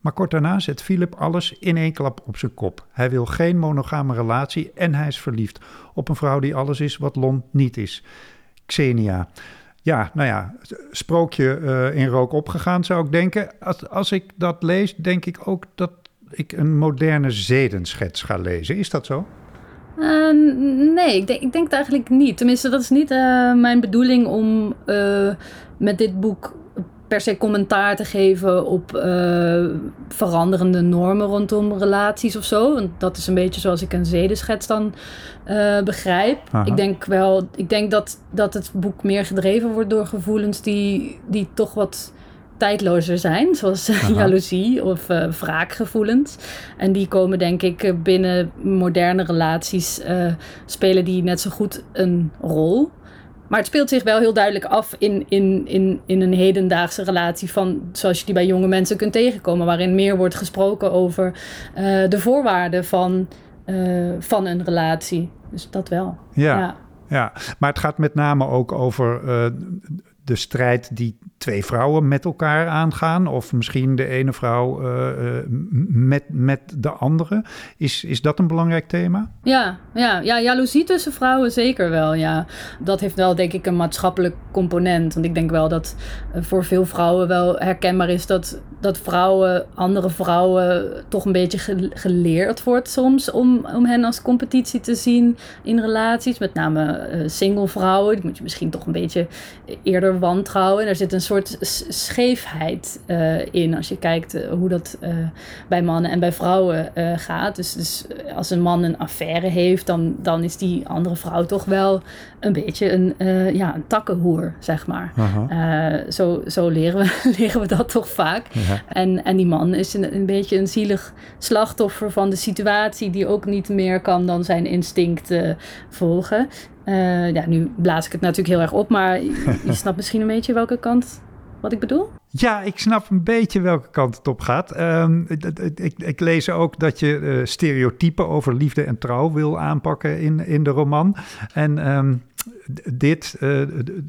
Maar kort daarna zet Philip alles in één klap op zijn kop. Hij wil geen monogame relatie en hij is verliefd op een vrouw die alles is wat Lon niet is. Xenia. Ja, nou ja, sprookje uh, in rook opgegaan zou ik denken. Als, als ik dat lees, denk ik ook dat ik een moderne zedenschets ga lezen. Is dat zo? Uh, nee, ik denk, ik denk het eigenlijk niet. Tenminste, dat is niet uh, mijn bedoeling om met dit boek per se commentaar te geven op uh, veranderende normen rondom relaties of zo. Want dat is een beetje zoals ik een zedenschets dan uh, begrijp. Aha. Ik denk wel, ik denk dat, dat het boek meer gedreven wordt door gevoelens die, die toch wat tijdlozer zijn, zoals uh, jaloezie of uh, wraakgevoelens. En die komen denk ik binnen moderne relaties, spelen die net zo goed een rol. Maar het speelt zich wel heel duidelijk af in, in, in, in een hedendaagse relatie van zoals je die bij jonge mensen kunt tegenkomen, waarin meer wordt gesproken over uh, de voorwaarden van, uh, van een relatie. Dus dat wel. Ja, ja, ja. maar het gaat met name ook over uh, de strijd die twee vrouwen met elkaar aangaan, of misschien de ene vrouw uh, met, met de andere. Is, is dat een belangrijk thema? Ja, ja, ja, jaloezie tussen vrouwen zeker wel. Ja. Dat heeft wel, denk ik, een maatschappelijk component. Want ik denk wel dat uh, voor veel vrouwen wel herkenbaar is dat, dat vrouwen, andere vrouwen, toch een beetje geleerd wordt soms om, om hen als competitie te zien in relaties. Met name single vrouwen. Die moet je misschien toch een beetje eerder wantrouwen. En er zit een soort scheefheid uh, in als je kijkt uh, hoe dat uh, bij mannen en bij vrouwen gaat. Dus, dus als een man een affaire heeft, dan, dan is die andere vrouw toch wel een beetje een, ja, een takkenhoer, zeg maar. zo zo leren, we, leren we dat toch vaak. En, en die man is een, een beetje een zielig slachtoffer van de situatie, die ook niet meer kan dan zijn instinct volgen. Uh, ja, nu blaas ik het natuurlijk heel erg op, maar je, je snapt misschien een beetje welke kant wat ik bedoel? Ja, ik snap een beetje welke kant het op gaat. Um, ik, ik, lees ook dat je uh, stereotypen over liefde en trouw wil aanpakken in, in de roman. En um, dit, uh,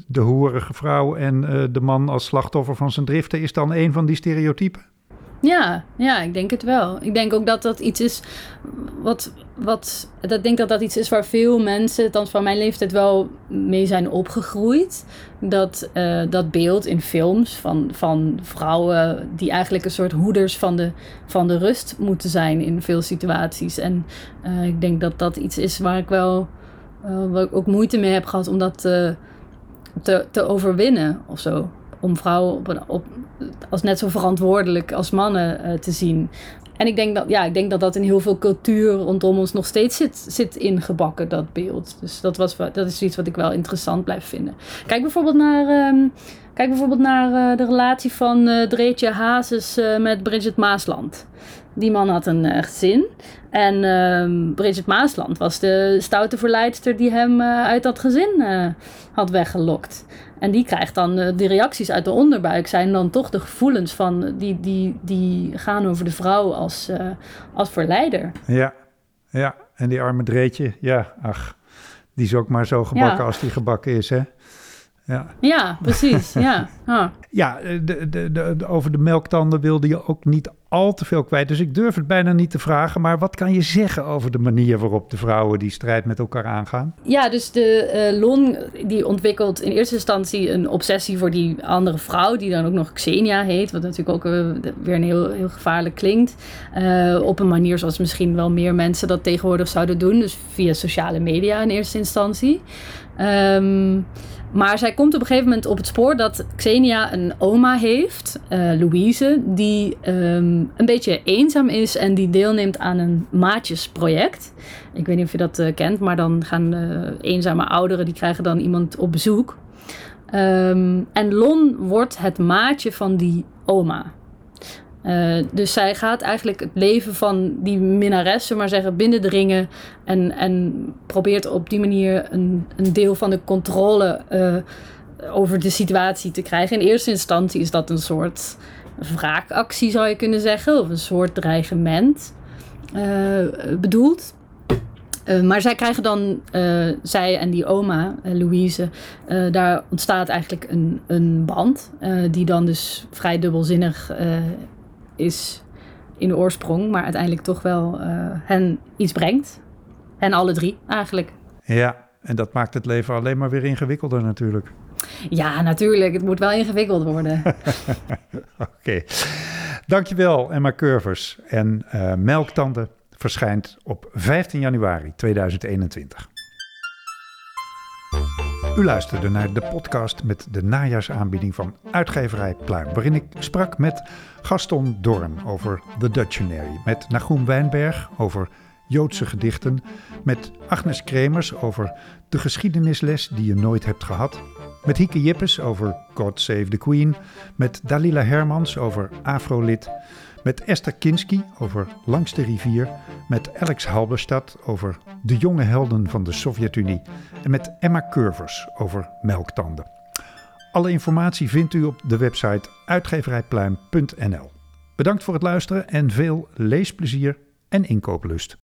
de hoerige vrouw en uh, de man als slachtoffer van zijn driften, is dan een van die stereotypen? Ja, ja, ik denk het wel. Ik denk ook dat dat iets is wat. wat ik denk dat dat iets is waar veel mensen, althans van mijn leeftijd, wel mee zijn opgegroeid. Dat, uh, dat beeld in films van, van vrouwen die eigenlijk een soort hoeders van de, van de rust moeten zijn in veel situaties. En ik denk dat dat iets is waar ik wel uh, waar ik ook moeite mee heb gehad om dat te, te, te overwinnen of zo om vrouwen op op, als net zo verantwoordelijk als mannen uh, te zien. En ik denk dat, ja, ik denk dat dat in heel veel cultuur rondom ons nog steeds zit, zit ingebakken, dat beeld. Dus dat, was, dat is iets wat ik wel interessant blijf vinden. Kijk bijvoorbeeld naar, um, kijk bijvoorbeeld naar de relatie van uh, Dreetje Hazes met Bridget Maasland. Die man had een gezin. En uh, Bridget Maasland was de stoute verleidster die hem uh, uit dat gezin uh, had weggelokt. En die krijgt dan uh, de reacties uit de onderbuik, zijn dan toch de gevoelens van die, die, die gaan over de vrouw als, als verleider. Ja, ja, en die arme Dreetje, ja, ach, die is ook maar zo gebakken ja. als die gebakken is, hè? Ja, ja precies. ja. Ah. Ja, de, de, de, over de melktanden wilde je ook niet al te veel kwijt. Dus ik durf het bijna niet te vragen. Maar wat kan je zeggen over de manier waarop de vrouwen die strijd met elkaar aangaan? Ja, dus de uh, Lon die ontwikkelt in eerste instantie een obsessie voor die andere vrouw. Die dan ook nog Xenia heet. Wat natuurlijk ook uh, weer een heel, heel gevaarlijk klinkt. Op een manier zoals misschien wel meer mensen dat tegenwoordig zouden doen. Dus via sociale media in eerste instantie. Um, maar zij komt op een gegeven moment op het spoor dat Xenia een oma heeft, uh, Louise, die um, een beetje eenzaam is en die deelneemt aan een maatjesproject. Ik weet niet of je dat uh, kent, maar dan gaan uh, eenzame ouderen, die krijgen dan iemand op bezoek. Um, en Lon wordt het maatje van die oma. Uh, dus zij gaat eigenlijk het leven van die minnares, maar zeggen, binnendringen. En, en probeert op die manier een, een deel van de controle uh, over de situatie te krijgen. In eerste instantie is dat een soort wraakactie, zou je kunnen zeggen. Of een soort dreigement uh, bedoeld. Maar zij krijgen dan, zij en die oma, Louise, daar ontstaat eigenlijk een, een band. die dan dus vrij dubbelzinnig is in de oorsprong, maar uiteindelijk toch wel uh, hen iets brengt. En alle drie eigenlijk. Ja, en dat maakt het leven alleen maar weer ingewikkelder natuurlijk. Ja, natuurlijk. Het moet wel ingewikkeld worden. Oké. Okay. Dankjewel, Emma Curvers. En uh, Melktanden verschijnt op 15 januari 2021. U luisterde naar de podcast met de najaarsaanbieding van uitgeverij Pluim, waarin ik sprak met Gaston Dorn over The Dictionary, met Nagum Wijnberg over Joodse gedichten, met Agnes Kremers over de geschiedenisles die je nooit hebt gehad, met Hieke Jippes over God Save the Queen, met Dalila Hermans over Afrolid, met Esther Kinski over Langs de rivier, met Alex Halberstad over de jonge helden van de Sovjet-Unie en met Emma Curvers over melktanden. Alle informatie vindt u op de website uitgeverijpluim.nl. Bedankt voor het luisteren en veel leesplezier en inkooplust.